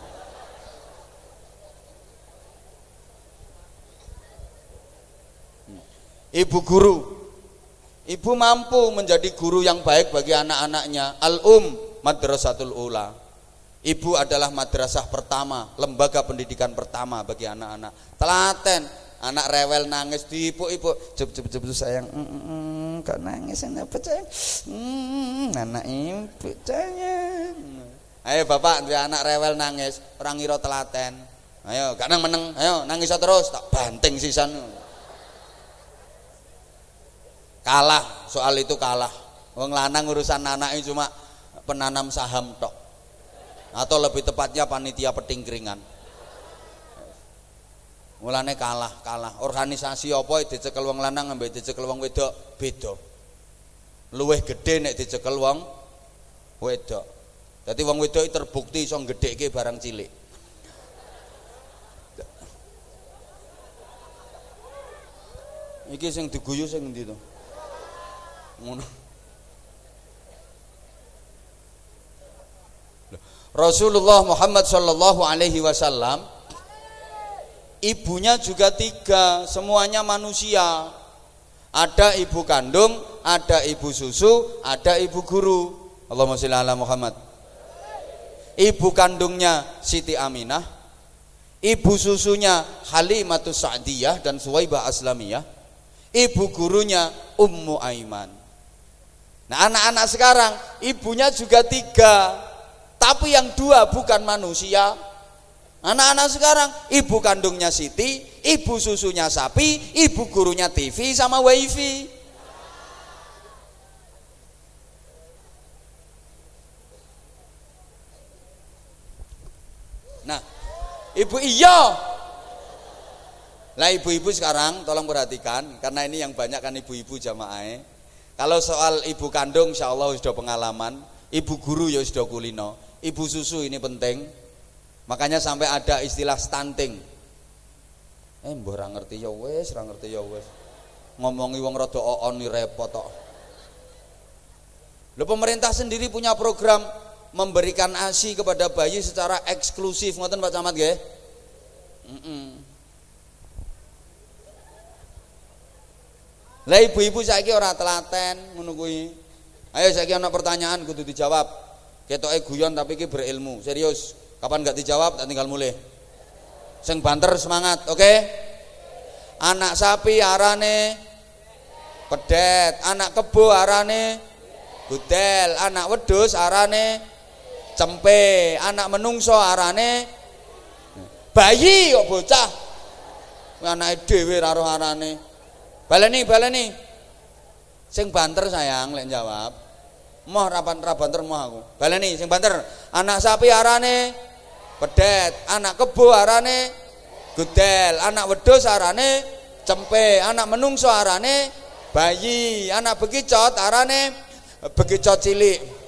Ibu guru. Ibu mampu menjadi guru yang baik bagi anak-anaknya. Al-Um Madrasatul Ula. Ibu adalah madrasah pertama, lembaga pendidikan pertama bagi anak-anak. Telaten, anak rewel nangis di ibu ibu cep cep cep sayang mm, mm, mm, kok nangis apa sayang mm, anak ibu sayang Ayo bapak dia anak rewel nangis, orang ngira telaten. Ayo, gak nang meneng, ayo nangis terus, tak banting sisan. Kalah, soal itu kalah. Wong lanang urusan anaknya cuma penanam saham tok. Atau lebih tepatnya panitia petingkringan. Mulane kalah, kalah. Organisasi apa dicekel wong lanang ambek dicekel wong wedok beda. Luwih gede nek dicekel wong wedok. Jadi wong wedok terbukti iso gedhekke barang cilik. Iki sing diguyu sing endi to? Ngono. Rasulullah Muhammad Shallallahu Alaihi Wasallam ibunya juga tiga semuanya manusia ada ibu kandung ada ibu susu ada ibu guru Allahumma sholli ala Muhammad ibu kandungnya Siti Aminah, ibu susunya Halimatus Sa'diyah dan Suwaibah Aslamiyah, ibu gurunya Ummu Aiman. Nah anak-anak sekarang ibunya juga tiga, tapi yang dua bukan manusia. Anak-anak sekarang ibu kandungnya Siti, ibu susunya sapi, ibu gurunya TV sama wifi. Nah, Ibu iya. Lah ibu-ibu sekarang tolong perhatikan karena ini yang banyak kan ibu-ibu jamaah. Kalau soal ibu kandung insya Allah sudah pengalaman, ibu guru ya sudah kulino, ibu susu ini penting. Makanya sampai ada istilah stunting. Eh mbah ora ngerti ya wis, ora ngerti ya wis. Ngomongi wong rada oon repot kok. Loh pemerintah sendiri punya program memberikan ASI kepada bayi secara eksklusif ngoten Pak Camat nggih? Heeh. Lah ibu-ibu saiki ora telaten ngono kuwi. Ayo saiki ana pertanyaan kudu dijawab. Ketoke guyon tapi iki berilmu, serius. Kapan nggak dijawab tak tinggal mulai. Sing banter semangat, oke? Okay? Anak sapi arane pedet, anak kebo arane gudel, anak wedus arane cempe, anak menungso arane bayi kok bocah. Anake dhewe ora roh arane. Baleni, baleni. Sing banter sayang lek jawab. Moh rapan ra banter moh aku. Baleni sing banter. Anak sapi arane pedet, anak kebo arane gudel, anak wedus arane cempe, anak menungso arane bayi, anak bekicot arane bekicot cilik.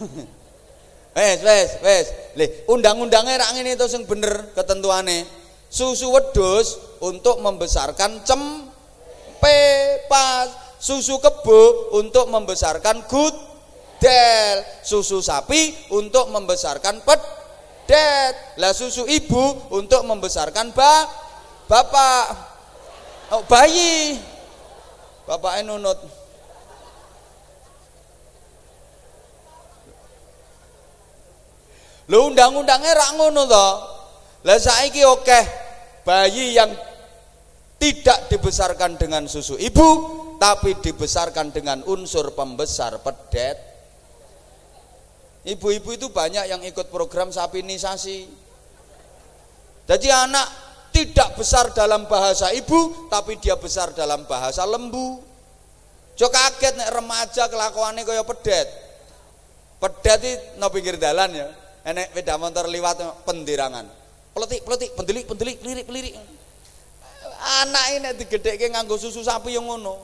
wes wes wes. Le, undang-undangnya rak ngene itu sing bener ketentuane. Susu wedus untuk membesarkan cempe pas susu kebo untuk membesarkan gudel, susu sapi untuk membesarkan pedet, lah susu ibu untuk membesarkan ba bapak, oh, bayi, bapaknya nunut. Lho undang-undangnya rak ngono to. Lah saiki oke bayi yang tidak dibesarkan dengan susu ibu tapi dibesarkan dengan unsur pembesar pedet. Ibu-ibu itu banyak yang ikut program sapinisasi. Jadi anak tidak besar dalam bahasa ibu tapi dia besar dalam bahasa lembu. Jo kaget nek remaja kelakuannya kaya pedet. Pedet itu no pinggir dalan ya enek beda motor liwat pendirangan. Peletik peletik pendelik pendelik pelirik pelirik. Anak ini digedeke nganggo susu sapi yang ngono.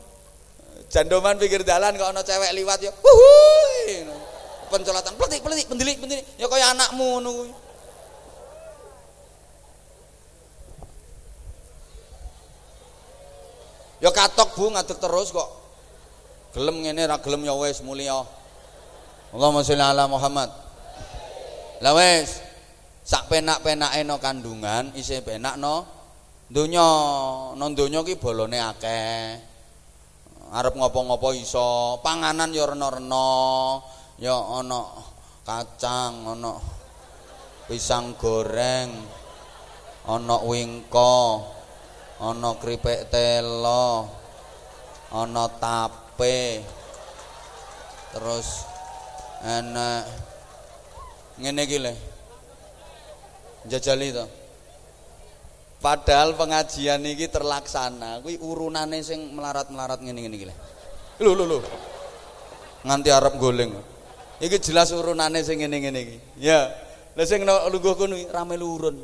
Jandoman pikir jalan kok ana cewek liwat ya wuhui pencolatan peletik peletik pendelik pendelik. Ya kaya anakmu ngono ya katok bu ngadeg terus kok. Gelem ngene ra gelem ya wis mulia. Allahumma sholli ala Muhammad lah wis sak penak-penake no kandungan isih penak no donya. No donya ki bolone akeh. Arep ngopo-ngopo iso panganan ya rena-rena. Ya ana kacang ana pisang goreng ana wingko ana kripik telo ana tape terus enak ngene iki le jajali to. Padahal pengajian iki terlaksana kuwi urunane sing melarat-melarat ngene-ngene iki le lho lho lho. Nganti arep goleng. Iki jelas urunane sing ngene-ngene iki. Ya. Lha sing lungguh kono rame lurun.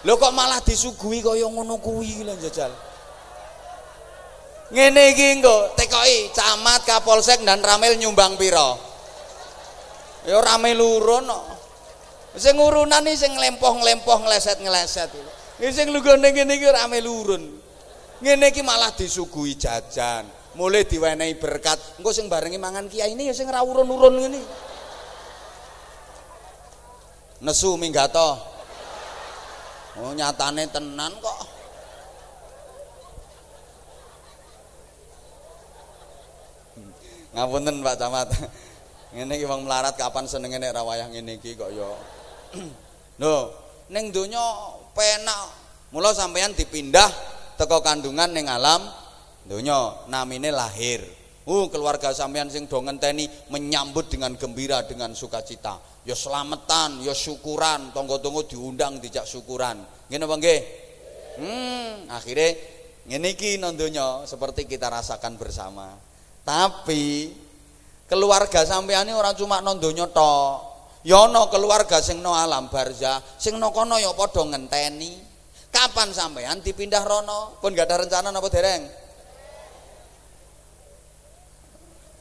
Lho kok malah disuguhi kaya ngono kuwi lho jajal? Ngene iki engko tekoki camat kapolsek dan ramel nyumbang piro Ya rame lurun kok. Sing urunan iki sing lempoh-lempoh ngleset-ngleset iki. Iki sing lungguhne ngene iki rame lurun. Ngene iki malah disuguhi jajan, mulai diwenehi berkat. Engko sing barengi mangan kiai ini ya sing ra urun-urun ngene. Nesu minggato. Oh nyatane tenan kok. Ngapunten Pak Camat. Ngene iki wong melarat kapan senenge nek ra wayah ngene iki kok ya lho ning donya penak mula sampeyan dipindah teko kandungan ning alam donya namine lahir. Uh keluarga sampeyan sing do ngenteni menyambut dengan gembira dengan sukacita. Ya selamatan ya syukuran tonggo-tonggo diundang dijak syukuran. Ngene apa nggih? Hmm akhirnya ngene iki seperti kita rasakan bersama. Tapi keluarga sampean ini orang cuma nondonya tok Ya ana keluarga sing no alam barzah, sing no kono ya padha ngenteni. Kapan sampean dipindah rono? Pun gak ada rencana napa dereng?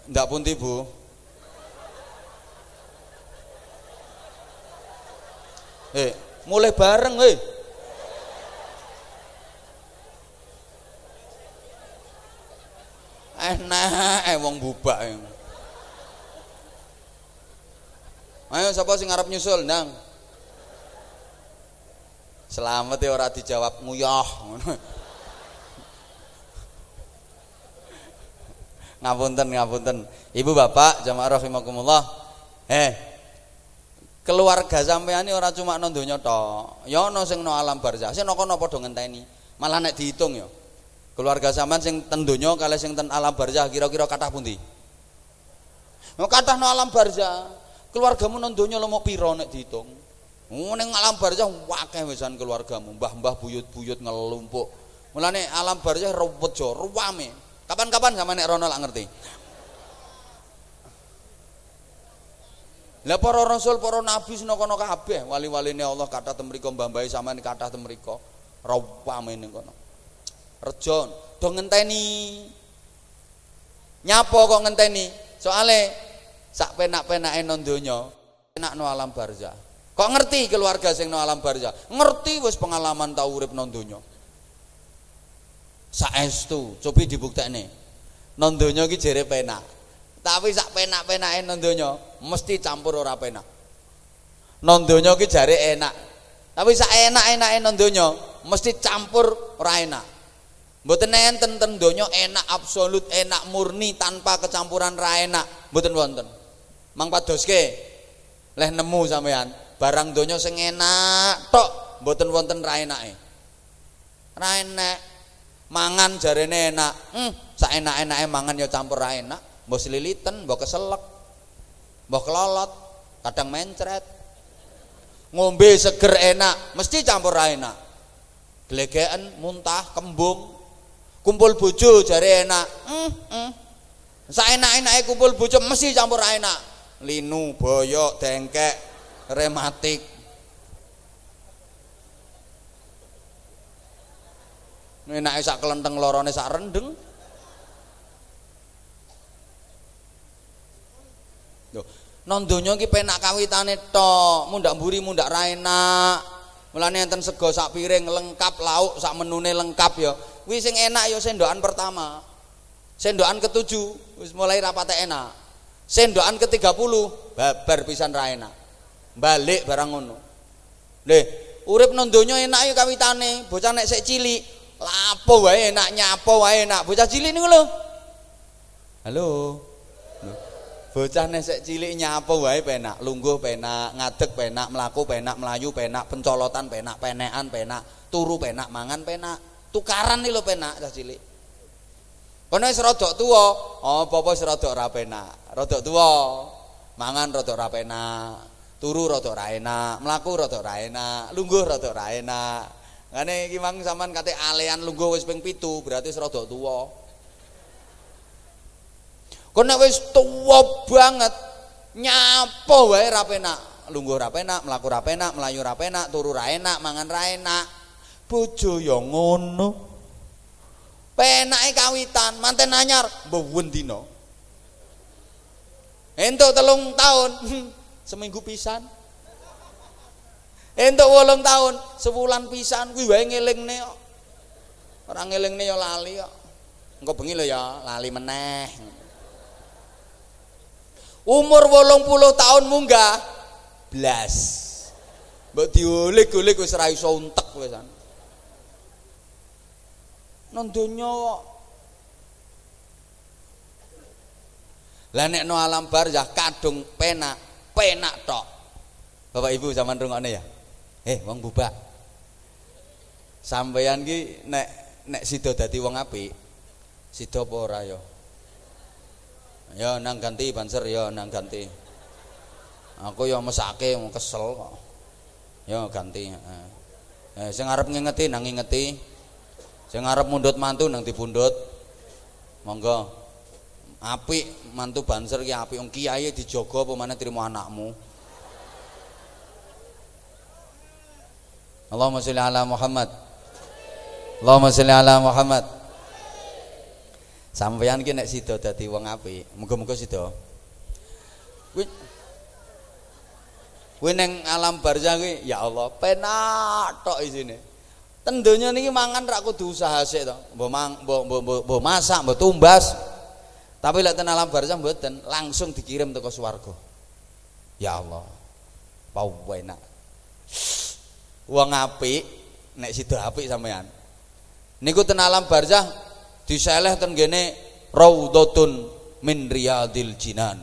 Ndak pun Bu. Eh, mulai bareng eh. Enak eh wong bubak. Eh. Ayo siapa sing ngarep nyusul, Ndang? Selamat ya ora dijawab nguyah. ngapunten ngapunten. Ibu bapak jamaah rahimakumullah. Eh, keluarga sampean ini ora cuma nang tok. Ya ana sing no alam barzah. Sing kono padha ngenteni. Malah nek dihitung ya. Keluarga sampean sing ten donya kali sing ten alam barzah kira-kira kathah pundi? No kathah no alam barzah. Keluargamu nang donya lemok pira nek diitung? Oh, ning alam barzah wakeh wisan keluargamu, mbah-mbah buyut-buyut ngelumpuk. Mulane alam barzah ruwet jo, ruwame. Kapan-kapan sama nek rono lak ngerti. Lah para rasul, para nabi seno kono kabeh, wali-waline Allah kathah temriko mbah-mbahe sampean kathah temriko. Ruwame ning kono. Rejon, do ngenteni. Nyapa kok ngenteni? Soale sak penak-penake nang donya enak no alam barzah. Kok ngerti keluarga sing no alam barzah? Ngerti wis pengalaman tau urip nang saestu cobi dibuktekne. Nang donya iki jere penak. Tapi sak penak-penake nang donya mesti campur ora penak. Nang donya iki jare enak. Tapi sak enak-enake nang donya mesti campur ora enak. Mboten enten ten donya enak absolut, enak murni tanpa kecampuran ra enak, mboten wonten. Mang padoske leh nemu sampean barang donya sing enak tok mboten wonten ra enake. Ra enak. Mangan jarene enak. Hmm, sak enak-enake mangan ya campur ra enak. Mbok seliliten, mbok keselek. Mbok kelolot, kadang mencret. Ngombe seger enak, mesti campur ra enak. Glegeken, muntah, kembung. Kumpul bojo jare enak. Hmm, hmm. Sak enak-enake kumpul bojo mesti campur ra enak linu, boyok, dengkek, rematik. Enake sak kelenteng lorone sak rendeng. Lho, non donya penak kawitane tok, mundak mburi mundak ra enak. Mulane enten sego sak piring lengkap, lauk sak menune lengkap ya. Kuwi sing enak ya sendokan pertama. Sendokan ketujuh mulai rapate enak sendokan ke-30 babar pisan ra enak. Balik barang ngono. Leh, urip nang donya enak ya kawitane, bocah nek sik cilik, lapo wae enak, nyapo wae enak. Bocah cilik niku lho. Halo. Bocah nek sik cilik nyapo wae penak, lungguh penak, ngadeg penak, mlaku penak, melayu penak, pencolotan penak, penekan penak, turu penak, mangan penak. Tukaran nih lho penak cah cilik. Kono wis rada tuwa, apa-apa wis rada ora penak. Rada tuwa, mangan rada ora penak, turu rada ora enak, mlaku rada ora enak, lungguh rada ora enak. Ngene iki mang sampean kate alean lungguh wis ping 7, berarti wis rada tuwa. Kono wis tuwa banget, nyapo wae ora penak. Lungguh ora penak, mlaku ora penak, mlayu ora penak, turu ora enak, mangan ora enak. Bojo ya ngono. Penake kawitan manten anyar mbuwen dina. Entuk telung tahun seminggu pisan. Entuk wolong tahun sebulan pisan kuwi wae ngelingne kok. Ora ngelingne ya lali kok. Engko bengi lho ya lali meneh. Umur wolong puluh tahun munggah blas. Mbok diolik-olik wis ora iso untek wisan nang donya Lah nek no alam barzah kadung penak, penak tok. Bapak Ibu zaman rungokne ya. Eh, wong bubak. Sampeyan ki nek nek sida dadi wong apik, sida apa ora ya? Ya nang ganti banser ya nang ganti. Aku ya mesake kesel kok. Ya ganti. Eh, sing arep ngingeti nang ngingeti. Saya ngarep mundut mantu nang dipundut. Monggo. Api mantu banser ki api. wong kiai dijogo apa maneh trimo anakmu. Allahumma sholli ala Muhammad. Allahumma sholli ala Muhammad. Sampeyan ki nek sida dadi wong apik, muga-muga sida. Kuwi kuwi ning alam barzakh ya Allah penak tok isine. Ten donya niki mangan ra kudu usaha sik to. Mbok mang mbok mbok masak, mbok tumbas. Tapi lek ten alam barzah mboten, langsung dikirim teko swarga. Ya Allah. Pau enak. Wong apik nek sida apik sampean. Niku ten alam barzah diseleh ten gene raudhatun min riyadil jinan.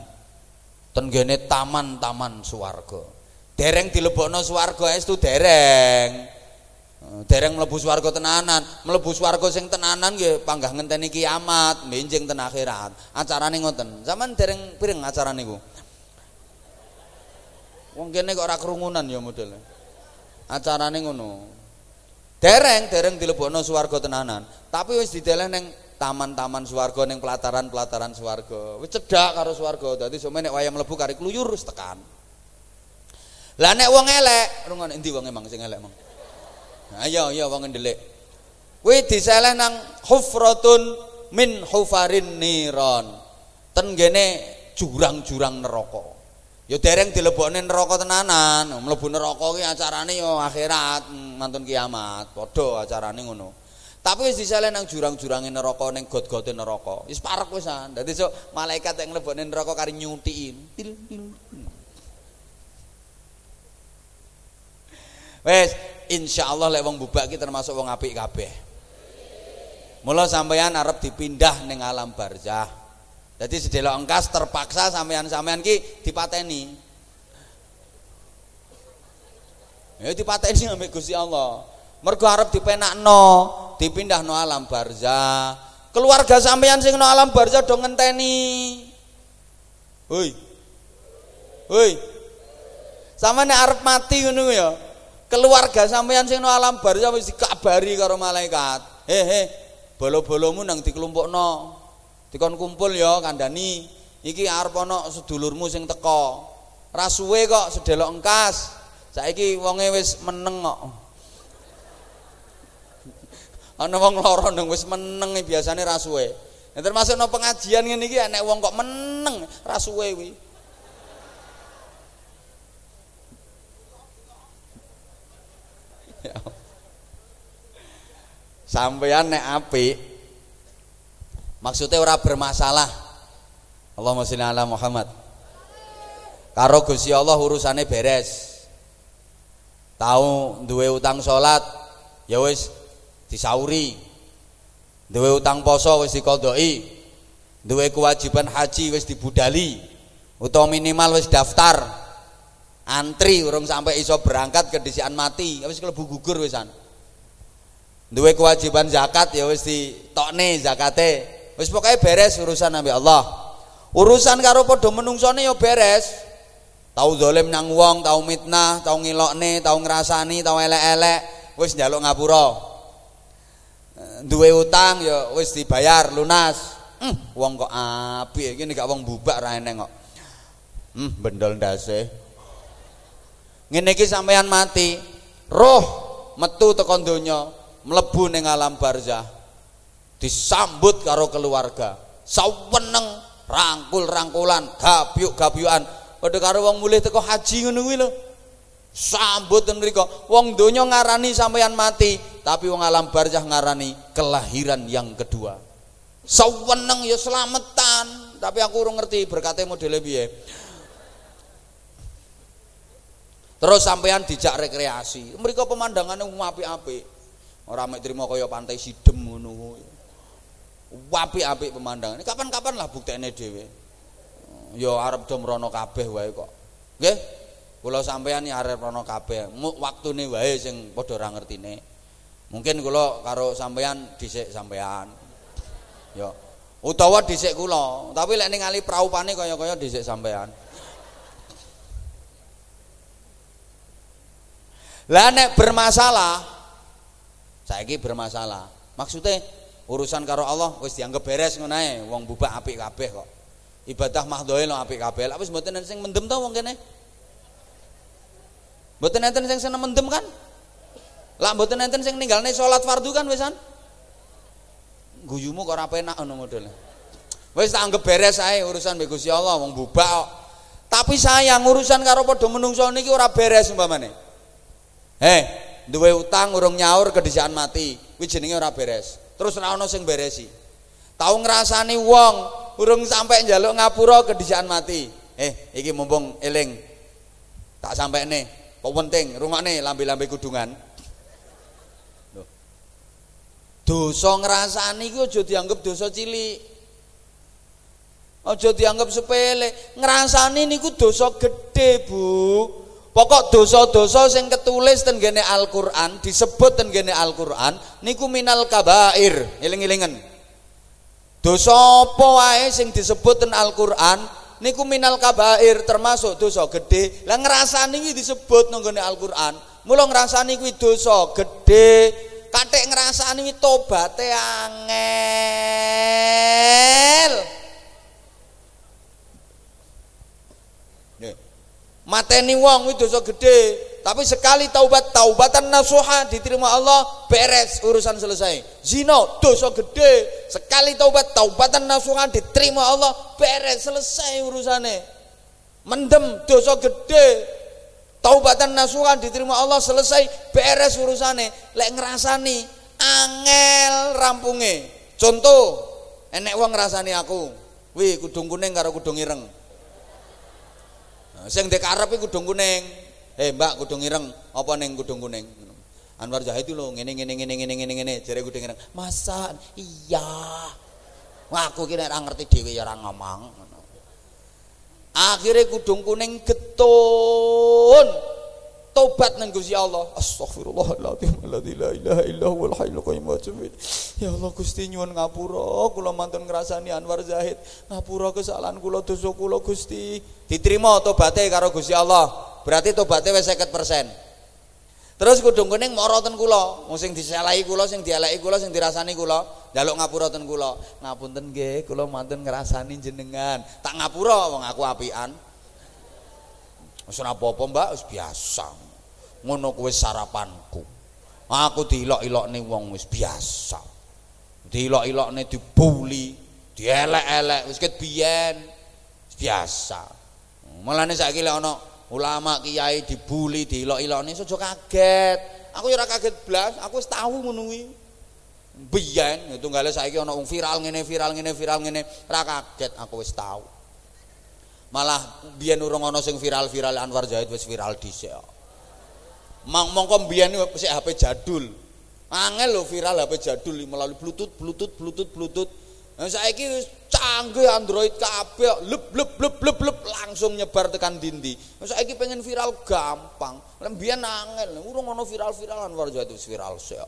Ten gene taman-taman swarga dereng dilebokno swarga estu dereng eh, dereng mlebu swarga tenanan. Mlebu swarga sing tenanan nggih panggah ngenteni kiamat benjing ten akhirat. Acarane ngoten. Zaman dereng pireng acara niku? Wong kene kok ora kerumunan ya modele acarane ngono. Dereng dereng dilebokno swarga tenanan. Tapi wis dideleh ning taman-taman swarga ning pelataran-pelataran swarga. Wis cedhak karo swarga. Dadi sampe nek wayah mlebu kari kluyur tekan. Lah nek wong elek, rungon endi wong emang sing elek, Mang? Nah, iya iya wong ndelik. Kuwi diseleh nang hufratun min hufarin niron. Ten gene jurang-jurang neraka. Ya dereng dilebokne neraka tenanan. Mlebu neraka ki acarane ya akhirat, mantun kiamat. Padha acarane ngono. Tapi wis diseleh nang jurang-jurange neraka ning got-gote neraka. Wis parek wisan. Dadi sok malaikat yang mlebokne neraka kari nyutiin. Til til. Wes, insyaallah lek wong bubak ki termasuk wong apik kabeh. Mula sampeyan arep dipindah ning alam barzah. Jadi sedelok engkas terpaksa sampeyan-sampeyan ki dipateni. Ya dipateni ambek Gusti Allah. Mergo arep dipenakno, dipindahno alam barzah. Keluarga sampeyan sing no alam barzah do ngenteni. Hoi. Hoi. Samane arep mati ngono ya keluarga sampeyan sing no alam barzah wis dikabari karo malaikat. He he bolo-bolomu nang dikelompokno dikon kumpul ya kandhani. Iki arep ana sedulurmu sing teko ra suwe kok sedelok engkas. Saiki wonge wis meneng kok. Ana wong lara nang wis meneng biasane ra suwe. Termasuk no pengajian ngene iki nek wong kok meneng ra suwe kuwi Sampeyan nek maksudnya ora bermasalah. Allahumma sholli ala Muhammad. Karo Gusti Allah urusane beres. Tahu duwe utang salat ya wis disauri. Duwe utang poso wis dikodhoki. Duwe kewajiban haji wis dibudali. Utawa minimal wis daftar. Antri urung sampai iso berangkat ke disian mati, wis klebu gugur wisan. Duwe kewajiban zakat ya wis ditokne zakate. Wis pokoke beres urusan ambil Allah. Urusan karo padha menungsone ya beres. Tau zalim nang wong tau mitnah tau ngilokne tau ngrasani tau elek-elek wis njaluk ngapura. Duwe utang ya wis dibayar lunas. Hmm, wong kok apik iki gak wong bubak ra eneng kok. Hmm, bendol ndase ngene iki sampean mati roh metu tekan donya mlebu ning alam barzah disambut karo keluarga. Saweneng rangkul-rangkulan gabyuk-gabyukan. Padha karo wong mulih teko haji ngono kuwi sambut mriku. Wong donya ngarani sampeyan mati tapi wong alam barzah ngarani kelahiran yang kedua. Saweneng ya selamatan tapi aku urung ngerti berkate modele piye terus sampeyan dijak rekreasi mereka pemandangannya apik-apik Ora mek trimo kaya pantai Sidem ngono. Apik-apik pemandangan. Kapan-kapan lah buktene dhewe. Ya arep do mrono kabeh wae kok. Nggih? Kula sampeyan ya arep mrono kabeh. Waktune wae sing padha ora ngertine. Mungkin kula karo sampeyan dhisik sampeyan. Ya. Utawa dhisik kula, tapi lek ning ali praupane kaya-kaya dhisik sampeyan. Lah nek bermasalah saiki bermasalah maksudnya urusan karo Allah wis dianggap beres ngono ae wong bubak apik kabeh kok ibadah mahdhoe lo apik kabeh lha wis mboten sing mendem to wong kene mboten enten sing seneng mendem kan Lah mboten enten sing ninggalne salat fardu kan wisan? Guyumu kok ora penak ngono modele. Wis tak anggap beres ae urusan mbek Gusti Allah wong bubak kok. Tapi sayang urusan karo padha menungso niki ora beres umpamane. Heh, duwe utang urung nyaur kedisian mati, kuwi jenenge ora beres. Terus ora ono sing beresi. Tau ngrasani wong urung sampai njaluk ngapura kedisian mati. Eh, iki mumpung eling. Tak sampai nih, kok penting rungokne lambe-lambe kudungan. Dosa ngrasani ku aja dianggap dosa cilik. Aja dianggap sepele. Ngrasani niku dosa gede, Bu. Pokok dosa-dosa sing ketulis ten gene Al-Qur'an, disebut ten gene Al-Qur'an niku minal kabair. Eling-elingan. Dosa apa wae sing disebut ten Al-Qur'an niku minal kabair termasuk dosa gede. Lah ngrasani iki disebut nang gene Al-Qur'an. Mula ngrasani kuwi dosa gede, katik ngrasani tobaté angel. Mateni wong itu dosa gede, tapi sekali taubat taubatan nasuha diterima Allah beres urusan selesai. Zina dosa gede, sekali taubat taubatan nasuha diterima Allah beres selesai urusannya. Mendem dosa gede, taubatan nasuha diterima Allah selesai beres urusannya. Lek ngerasani angel rampunge. Contoh, enek wong ngerasani aku, wih kudung kuning karo kudung ireng sing dek arep iku kudung kuning. Eh, Mbak, kudung ireng. Apa ning kudung kuning? Anwar Zahid itu lho ngene ngene ngene ngene ngene ngene jare kudung ireng. Masa iya. Wah, aku ki nek ora ngerti dhewe ya ora ngomong. Akhirnya kudung kuning getun tobat nang Gusti Allah. Astagfirullahaladzim. La ilaha illa huwal hayyul qayyum Ya Allah Gusti nyuwun ngapura kula mantun ngrasani Anwar Zahid. Ngapura kesalahan kula dosa kula Gusti. Diterima tobaté karo Gusti Allah. Berarti tobaté wis 50%. Terus kudung kuning moroten kula, wong sing disalahi kula, sing dieleki kula, sing dirasani kula, njaluk ngapura ten kula. Ngapunten nggih, kula mantun ngrasani jenengan. Tak ngapura wong aku apian. Wis ora apa-apa, Mbak, wis biasa ngono kuwi sarapanku. Aku diilok-ilokne wong wis biasa. Diilok-ilokne dibuli dielek-elek wis ket biyen biasa. Mulane saiki lek ana ulama kiai dibuli diilok-ilokne aja kaget. Aku ya ora kaget blas aku wis tahu ngono kuwi. Biyen itu gale saiki ana wong viral ngene viral ngene viral ngene ora kaget aku wis tahu malah biyen urung ana sing viral-viral Anwar Zaid wis viral dhisik Mang mongko mbiyen sik HP jadul. Angel lho viral HP jadul melalui Bluetooth, Bluetooth, Bluetooth, Bluetooth. Nah saiki canggih Android kabeh, lep lep lep lep lep langsung nyebar tekan dindi. Nah, saiki pengen viral gampang. Mbiyen angel, urung ono viral-viralan war jatuh viral sik.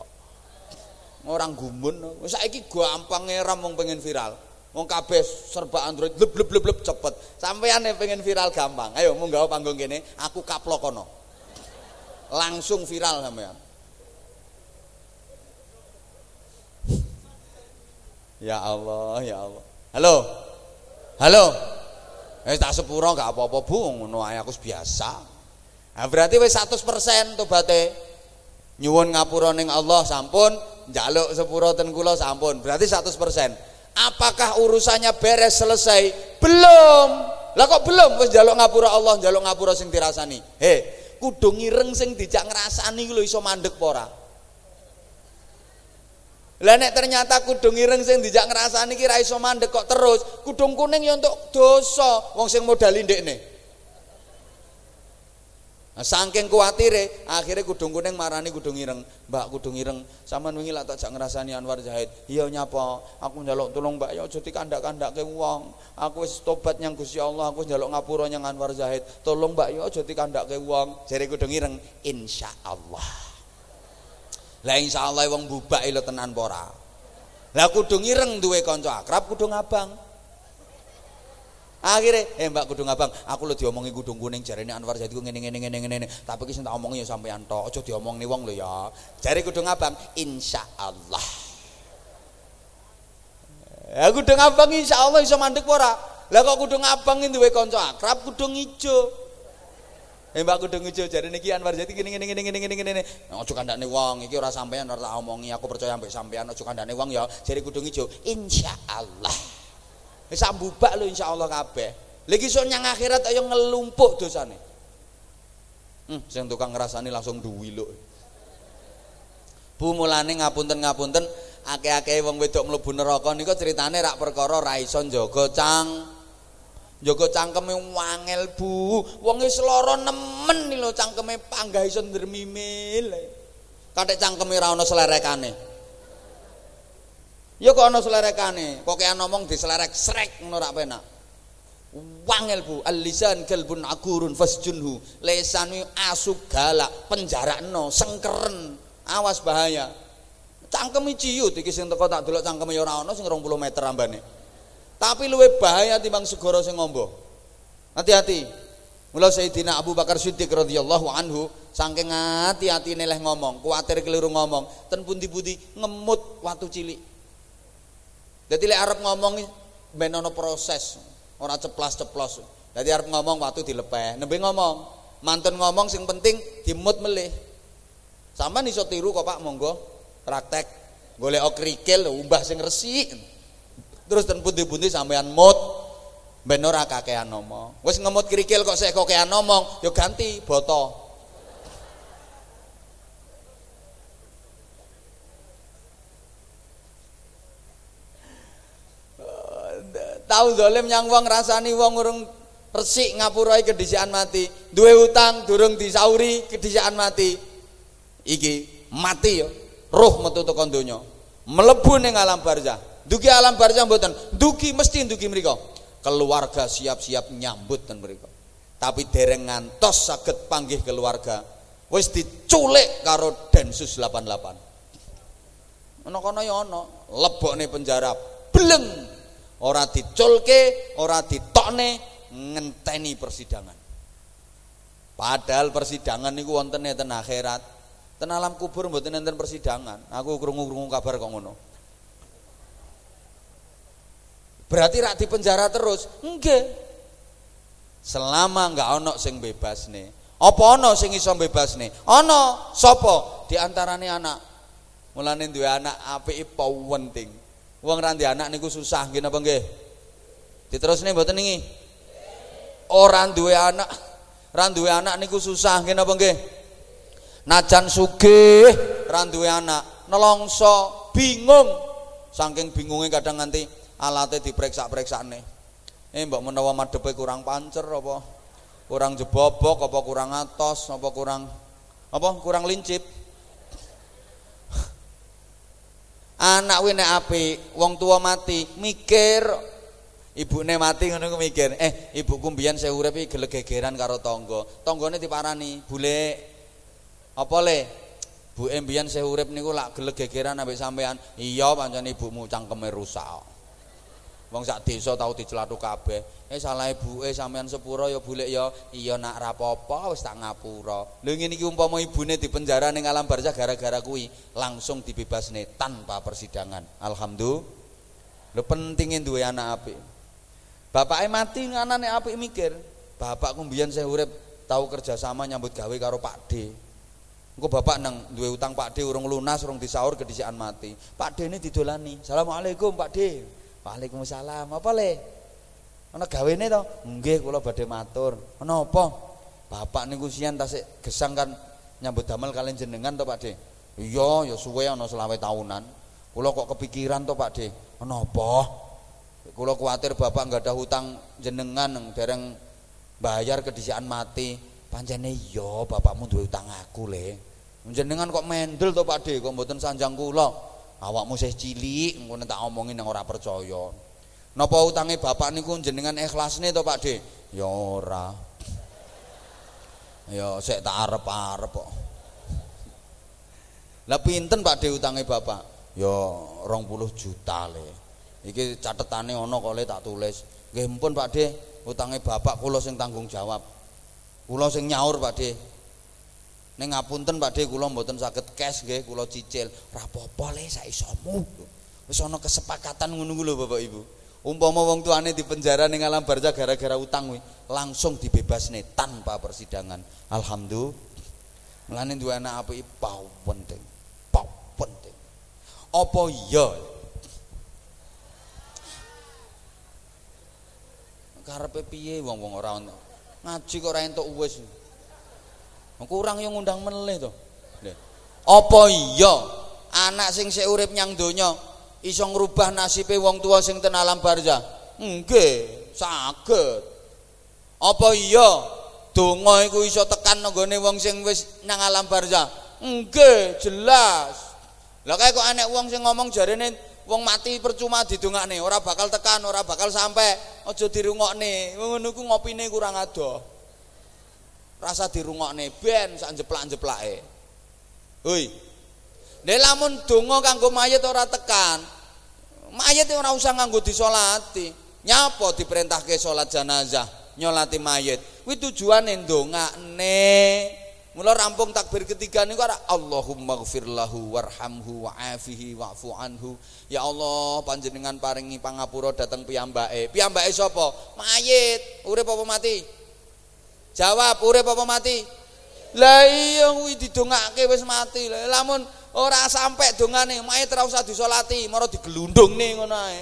Orang gumun, saiki gampang ngeram wong pengen viral. Wong kabeh serba Android lep lep lep lep cepet. Sampeyan pengen viral gampang. Ayo munggah panggung kene, aku kaplok kono langsung viral sampean. Ya Allah, ya Allah. Halo. Halo. Eh tak sepuro gak apa-apa, Bu, ngono ae aku biasa. Nah, berarti wis 100% tobaté. Nyuwun ngapura ning Allah sampun, njaluk sepuro ten kula sampun. Berarti 100%. Apakah urusannya beres selesai? Belum. Lah kok belum wis njaluk ngapura Allah, njaluk ngapura sing dirasani. He, kudu ngireng sing dijak ngrasani lho iso mandek apa ora? Lah nek ternyata kudu ngireng sing dijak ngrasani ki ra iso mandek kok terus kudung kuning ya untuk dosa. Wong sing modali ndekne Nah, saking kuatire, akhirnya kudung kuning marani kudung ireng. Mbak kudung ireng, sampean wingi lak tak jak ngrasani Anwar Zahid. Iya nyapa? Aku njaluk tulung Mbak ya aja dikandak-kandakke wong. Aku wis tobat nyang Gusti Allah, aku njaluk ngapura nyang Anwar Zahid. Tolong Mbak ya aja dikandakke wong. Jare kudung ireng, insyaallah. Lah insyaallah wong bubak lho tenan apa? Lah kudung ireng duwe kanca akrab kudung abang. Akhirnya, eh Mbak Kudung Abang, aku lo diomongi Kudung Kuning jarene Anwar jadi ngene ngene ngene ngene. Tapi ki sing tak omongi ya sampean tok, aja diomongni wong lho ya. Jare Kudung Abang, insyaallah. Ya Kudung Abang insyaallah iso mandek ora? Lah kok Kudung Abang duwe kanca akrab Kudung Ijo. Eh Mbak Kudung Ijo jare niki Anwar Jati gini gini gini gini gini gini. Ojo kandhane wong iki ora sampean ora tak omongi aku percaya ambek sampean ojo kandhane wong ya jare Kudung Ijo insyaallah. Wis sambubak lho insyaallah kabeh. Lagi sok nyang akhirat ayo ngelumpuk dosane. Hmm, sing tukang ngrasani langsung duwi lho. Bu mulane ngapunten-ngapunten akeh-akeh wong wedok mlebu neraka nika ceritane rak perkara ra iso njaga cang Jaga cangkeme wangel, Bu. Wong wis nemen lho cangkeme panggah iso ndremimil. Kathek cangkeme ra ana selerekane. Ya kok ana selerekane, kok kaya ngomong diselerek srek ngono ra penak. Wangel Bu, al-lisan kalbun akurun fasjunhu. Lesan asu galak, penjarakno, sengkeren. Awas bahaya. Cangkeme ciut iki sing teko tak delok cangkeme ya ora ana sing 20 meter ambane. Tapi luwe bahaya timbang segara sing ngombo. Hati-hati. Mula Sayyidina Abu Bakar Siddiq radhiyallahu anhu saking hati-hati neleh ngomong, kuatir keliru ngomong, ten pundi-pundi ngemut watu cilik. Dadi lek arep ngomong ben proses, ora ceplas-ceplos. Dadi arep ngomong watu dilepeh, nembe ngomong, mantun ngomong sing penting dimut melih. Sampeyan iso tiru kok Pak, monggo. Praktek. Golek krikil umbah sing resik. Terus ten pundi-pundi sampean mut ben ora kakean ngomong wis ngemut krikil kok sik kakean ngomong ya ganti boto tahu dolim yang wong rasani wong urung resik ngapurai kedisian mati duwe utang durung disauri kedisian mati iki mati ya roh metu tekan donya mlebu ning alam barzah Dugi alam barzah mboten, dugi mesti dugi mereka. Keluarga siap-siap nyambut dan mereka. Tapi dereng ngantos saged panggih keluarga. Wis diculik karo Densus 88. Ana kono ya ana, lebokne penjara bleng. Ora diculke, ora ditokne, ngenteni persidangan. Padahal persidangan niku wonten ten akhirat. Ten alam kubur mboten enten persidangan. Aku krungu-krungu kabar kok ngono. Berarti rak di penjara terus? Enggak. Selama enggak ono sing bebas nih. Apa ono sing iso bebas nih? Ono, sopo di antarane anak. Mulane duwe anak apike penting. Wong ra anak niku susah nggih napa nggih? Diterusne mboten niki. Ora duwe anak, ra duwe anak niku susah nggih napa nggih? Najan sugih ra duwe anak, nelongso, bingung. Saking bingungnya kadang nganti alatnya diperiksa nih eh mbak menawa madepe kurang pancer apa kurang jebobok apa kurang atos apa kurang apa kurang lincip anak wene api wong tua mati mikir. Ne mati ngono mikir eh ibu kumbian saya urip iki gegeran karo tonggo tanggane diparani bule apa le? Bu embian saya urip niku lak gegeran ambek sampean. Iya pancen ibumu cangkeme rusak Wong sak desa tau dicelathu kabeh. Eh salah ibuke sampean sepuro ya bulek ya iya nak ra apa wis tak ngapura. Lho ngene iki umpama ibune dipenjara ning alam barzah gara-gara kuwi langsung dibebasne tanpa persidangan. Alhamdulillah. Lho pentingin duwe anak apik. Bapake mati anane apik mikir. Bapakku mbiyen saya urip tau kerjasama nyambut gawe karo Pak D. Engko bapak nang duwe utang Pak D urung lunas, urung disaur kedisian mati. Pak D ini didolani. Assalamualaikum Pak D. Waalaikumsalam. Apa le? Ana gawene to? Nggih, kula badhe matur. Ana apa? Bapak niku sian tasik gesang kan nyambut damel kalian jenengan to Pak De. Iya, ya suwe ana selawe tahunan. Kula kok kepikiran to Pak De. Ana apa? Kula kuatir bapak nggak ada hutang jenengan dereng bayar kedisian mati. Pancene iya, bapakmu duwe utang aku le. Jenengan kok mendel to Pak De, kok mboten sanjang kula awakmu sih cilik ngono tak omongin yang ora percaya. Napa utange bapak niku jenengan ikhlasne to Pak De ya ora. Ya sik tak arep-arep kok. Lah pinten Pak De utange bapak? Ya 20 juta le. Iki catetane ana kok le tak tulis. Nggih Pak De utange bapak kula sing tanggung jawab. Kula sing nyaur Pak De Ning ngapunten Pak De kula mboten saged cash nggih, kula cicil. Ora apa-apa le sak isomu. Wis ana kesepakatan ngono lho Bapak Ibu. Umpama wong tuane di penjara ning alam barzah gara-gara utang kuwi, langsung dibebasne tanpa persidangan. Alhamdulillah. Mulane duwe anak apik pau penting. Pau penting. Apa iya? Karepe piye wong-wong ora ngaji kok ora entuk wis. Kurang yang ngundang meleh to. Apa iya anak sing sik urip nyang donya iso ngrubah nasibe wong tua sing ten alam barzah? Nggih, saged. Apa iya donga iku iso tekan nggone wong sing wis nang alam barzah? Nggih, jelas. Lah kae kok anek wong sing ngomong jarene wong mati percuma didongakne, ora bakal tekan, ora bakal sampai, aja dirungokne. Ngono ku ngopine kurang adoh. Rasa dirungokne ben sak jeplak-jeplake. Hoi, Nek lamun donga kanggo mayit ora tekan, mayit ora usah nganggo disolati. Nyapa diperintahke salat jenazah, nyolati mayit. Kuwi tujuane ndongakne. Mula rampung takbir ketiga niku ora Allahumma gfir lahu warhamhu wa'afihi wa'fu anhu. Ya Allah, panjenengan paringi pangapura dateng piyambake. Piyambake sapa? Mayit. Urip apa mati? Jawab, urip apa mati? Lah iya kuwi didongake wis mati. Lamun ora sampai dongane mayit ora usah disolati, mara digelundungne ngono ae.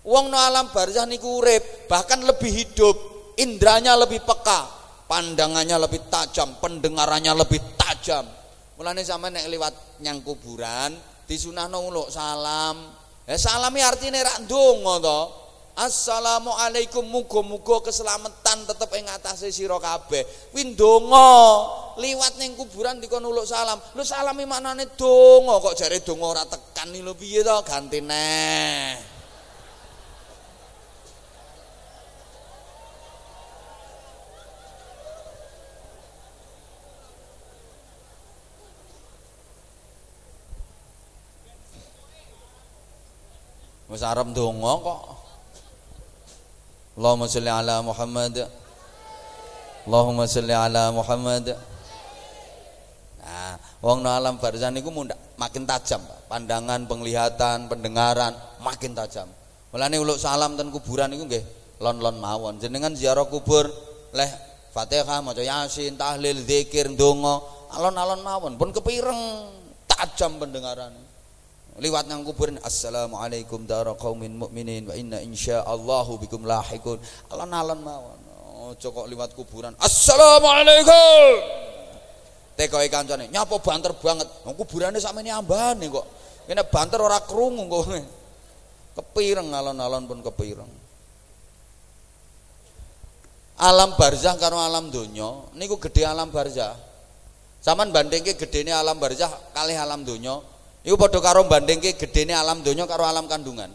Wong no alam barzah niku urip, bahkan lebih hidup, indranya lebih peka, pandangannya lebih tajam, pendengarannya lebih tajam. Mulane sampean nek liwat nyang kuburan, disunahno nguluk salam. Ya salami artine rak ndonga to. Assalamualaikum muga-muga keselamatan tetep ing atase sira kabeh. Kuwi ndonga. Liwat ning kuburan dikon uluk salam. Lho salami maknane donga kok jare donga ora tekan lho piye to ganti neh. Wis arep donga kok. Allahumma salli ala Muhammad. Allahumma salli ala Muhammad. Nah, wong no alam barzah niku makin tajam, pandangan, penglihatan, pendengaran makin tajam. Mulane uluk salam ten kuburan niku nggih lon-lon mawon. Jenengan ziarah kubur leh Fatihah maca Yasin, tahlil, zikir, donga, alon-alon mawon. Pun kepireng tajam pendengaran liwat nang kuburan assalamualaikum dara qaumin mukminin wa inna insyaallahu bikum lahikun. Alon-alon mawon aja kok liwat kuburan assalamualaikum. Tekoke kancane nyapa banter banget? Wong kuburane sakmene ambane kok. Kene banter ora krungu kok. Kepireng alon-alon pun kepireng. Alam barzah karo alam donya niku gede alam barzah. Saman bandingke gedene alam barzah kali alam donya Iku padha karo bandingke gedene alam donya karo alam kandungan.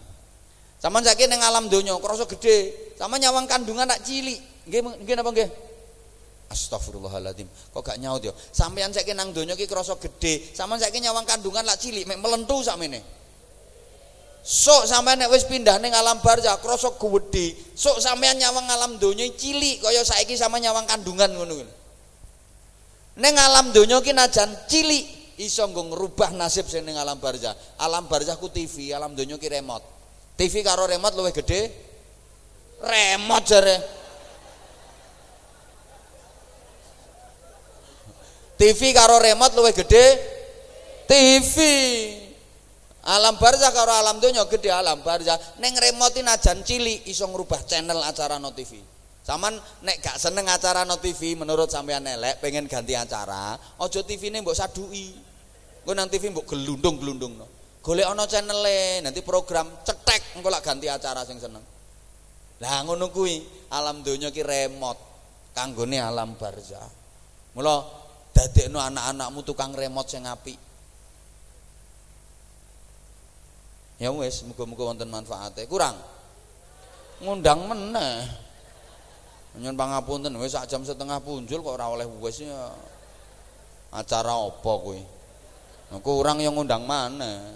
Saman saiki ning alam donya krasa gedhe, sama nyawang kandungan tak cilik. Nggih nggih napa nggih? Astagfirullahaladzim. Kok gak nyaut ya? Sampeyan saiki nang donya ki krasa gedhe, sampean saiki nyawang kandungan lak cilik, mek melentu sakmene. Sok sampean nek wis pindah ning alam barzah krasa gedhe. Sok sampean nyawang alam donya cilik kaya saiki sama nyawang kandungan ngono. Ning alam donya ki najan cilik, iso nggo ngrubah nasib sing ning alam barzah. Alam barzah ku TV, alam donya ki remote. TV karo remote luwih gede. Remote jare. TV karo remote luwih gede. TV. Alam barzah karo alam donya gede alam barzah. Ning remote najan cilik iso ngrubah channel acara no TV. Saman nek gak seneng acara no TV menurut sampean elek pengen ganti acara, ojo TV-ne mbok sadui. Engko nang TV mbok gelundung-gelundung no. Golek ana channele, nanti program cetek engko lak ganti acara sing seneng. Lah ngono kuwi, alam donya ki remote kanggone alam barzah. Mula dadekno anak-anakmu tukang remote sing apik. Ya wis, muga-muga wonten manfaate. Kurang. Ngundang meneh. Nyun pangapunten wis sak jam setengah punjul kok ora oleh wis ya. Acara apa kuwi? Nah, kurang yang ngundang mana?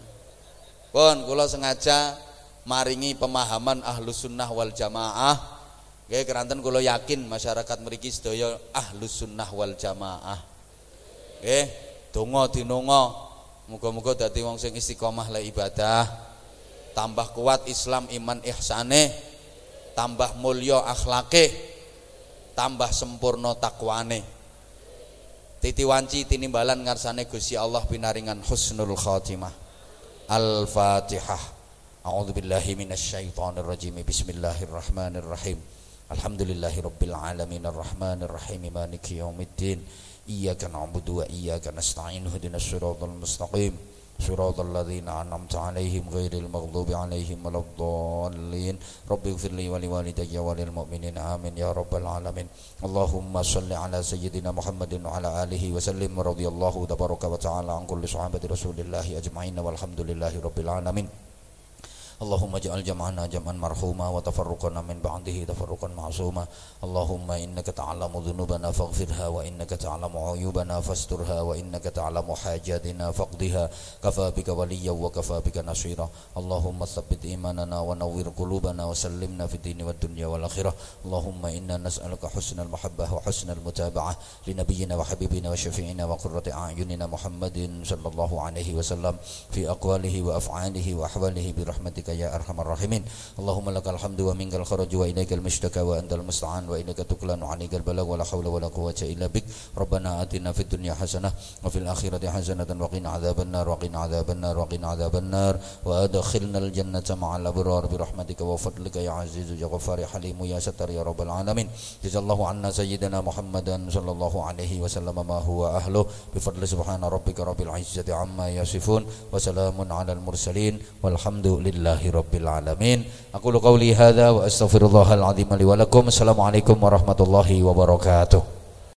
Pun kula sengaja maringi pemahaman ahlus sunnah wal jamaah. Nggih keranten kula yakin masyarakat mriki sedaya ahlus sunnah wal jamaah. Nggih, donga dinonga muga-muga dadi wong sing istiqomah le ibadah. tambah kuat Islam iman ihsane tambah mulya akhlake tambah sempurna takwane titi wanci tinimbalan ngarsane Gusti Allah pinaringan husnul khatimah. Al-fatihah. A'udzu billahi minasyaitonir rajim bismillahirrahmanirrahim. Alhamdulillahi rabbil alamin. Arrahmanir rahim maliki yaumiddin. Iyyaka na'budu wa iyyaka nasta'in. Ihdinas siratal mustaqim صراط الذين أنعمت عليهم غير المغضوب عليهم ولا الضالين رب اغفر لي ولوالدي وللمؤمنين آمين يا رب العالمين اللهم صل على سيدنا محمد وعلى آله وسلم ورضي الله تبارك وتعالى عن كل صحابة رسول الله أجمعين والحمد لله رب العالمين اللهم اجعل جمعنا جمعا مرحوما وتفرقنا من بعده تفرقا معصوما. اللهم إنك تعلم ذنوبنا فاغفرها وإنك تعلم عيوبنا فاسترها وإنك تعلم حاجاتنا فاقضها. كفى بك وليا وكفى بك نصيرا. اللهم ثبت إيماننا ونور قلوبنا وسلمنا في الدين والدنيا والآخرة. اللهم إنا نسألك حسن المحبة وحسن المتابعة لنبينا وحبيبنا وشفيعنا وقرة أعيننا محمد صلى الله عليه وسلم. في أقواله وأفعاله وأحواله برحمتك برحمتك يا أرحم الراحمين. اللهم لك الحمد ومنك الخرج وإليك المشتكى وأنت المستعان وإليك تكلان وعليك البلاغ ولا حول ولا قوة إلا بك. ربنا آتنا في الدنيا حسنة وفي الآخرة حسنة وقنا عذاب النار وقنا عذاب النار وقنا عذاب النار. وأدخلنا الجنة مع الأبرار برحمتك وفضلك يا عزيز يا غفار حليم يا ستر يا رب العالمين. جزا الله عنا سيدنا محمدا صلى الله عليه وسلم ما هو أهله. بفضل سبحان ربك رب العزة عما يصفون وسلام على المرسلين والحمد لله rabbil alamin. Aku lu qauli wa astaghfirullahal li. Assalamualaikum warahmatullahi wabarakatuh.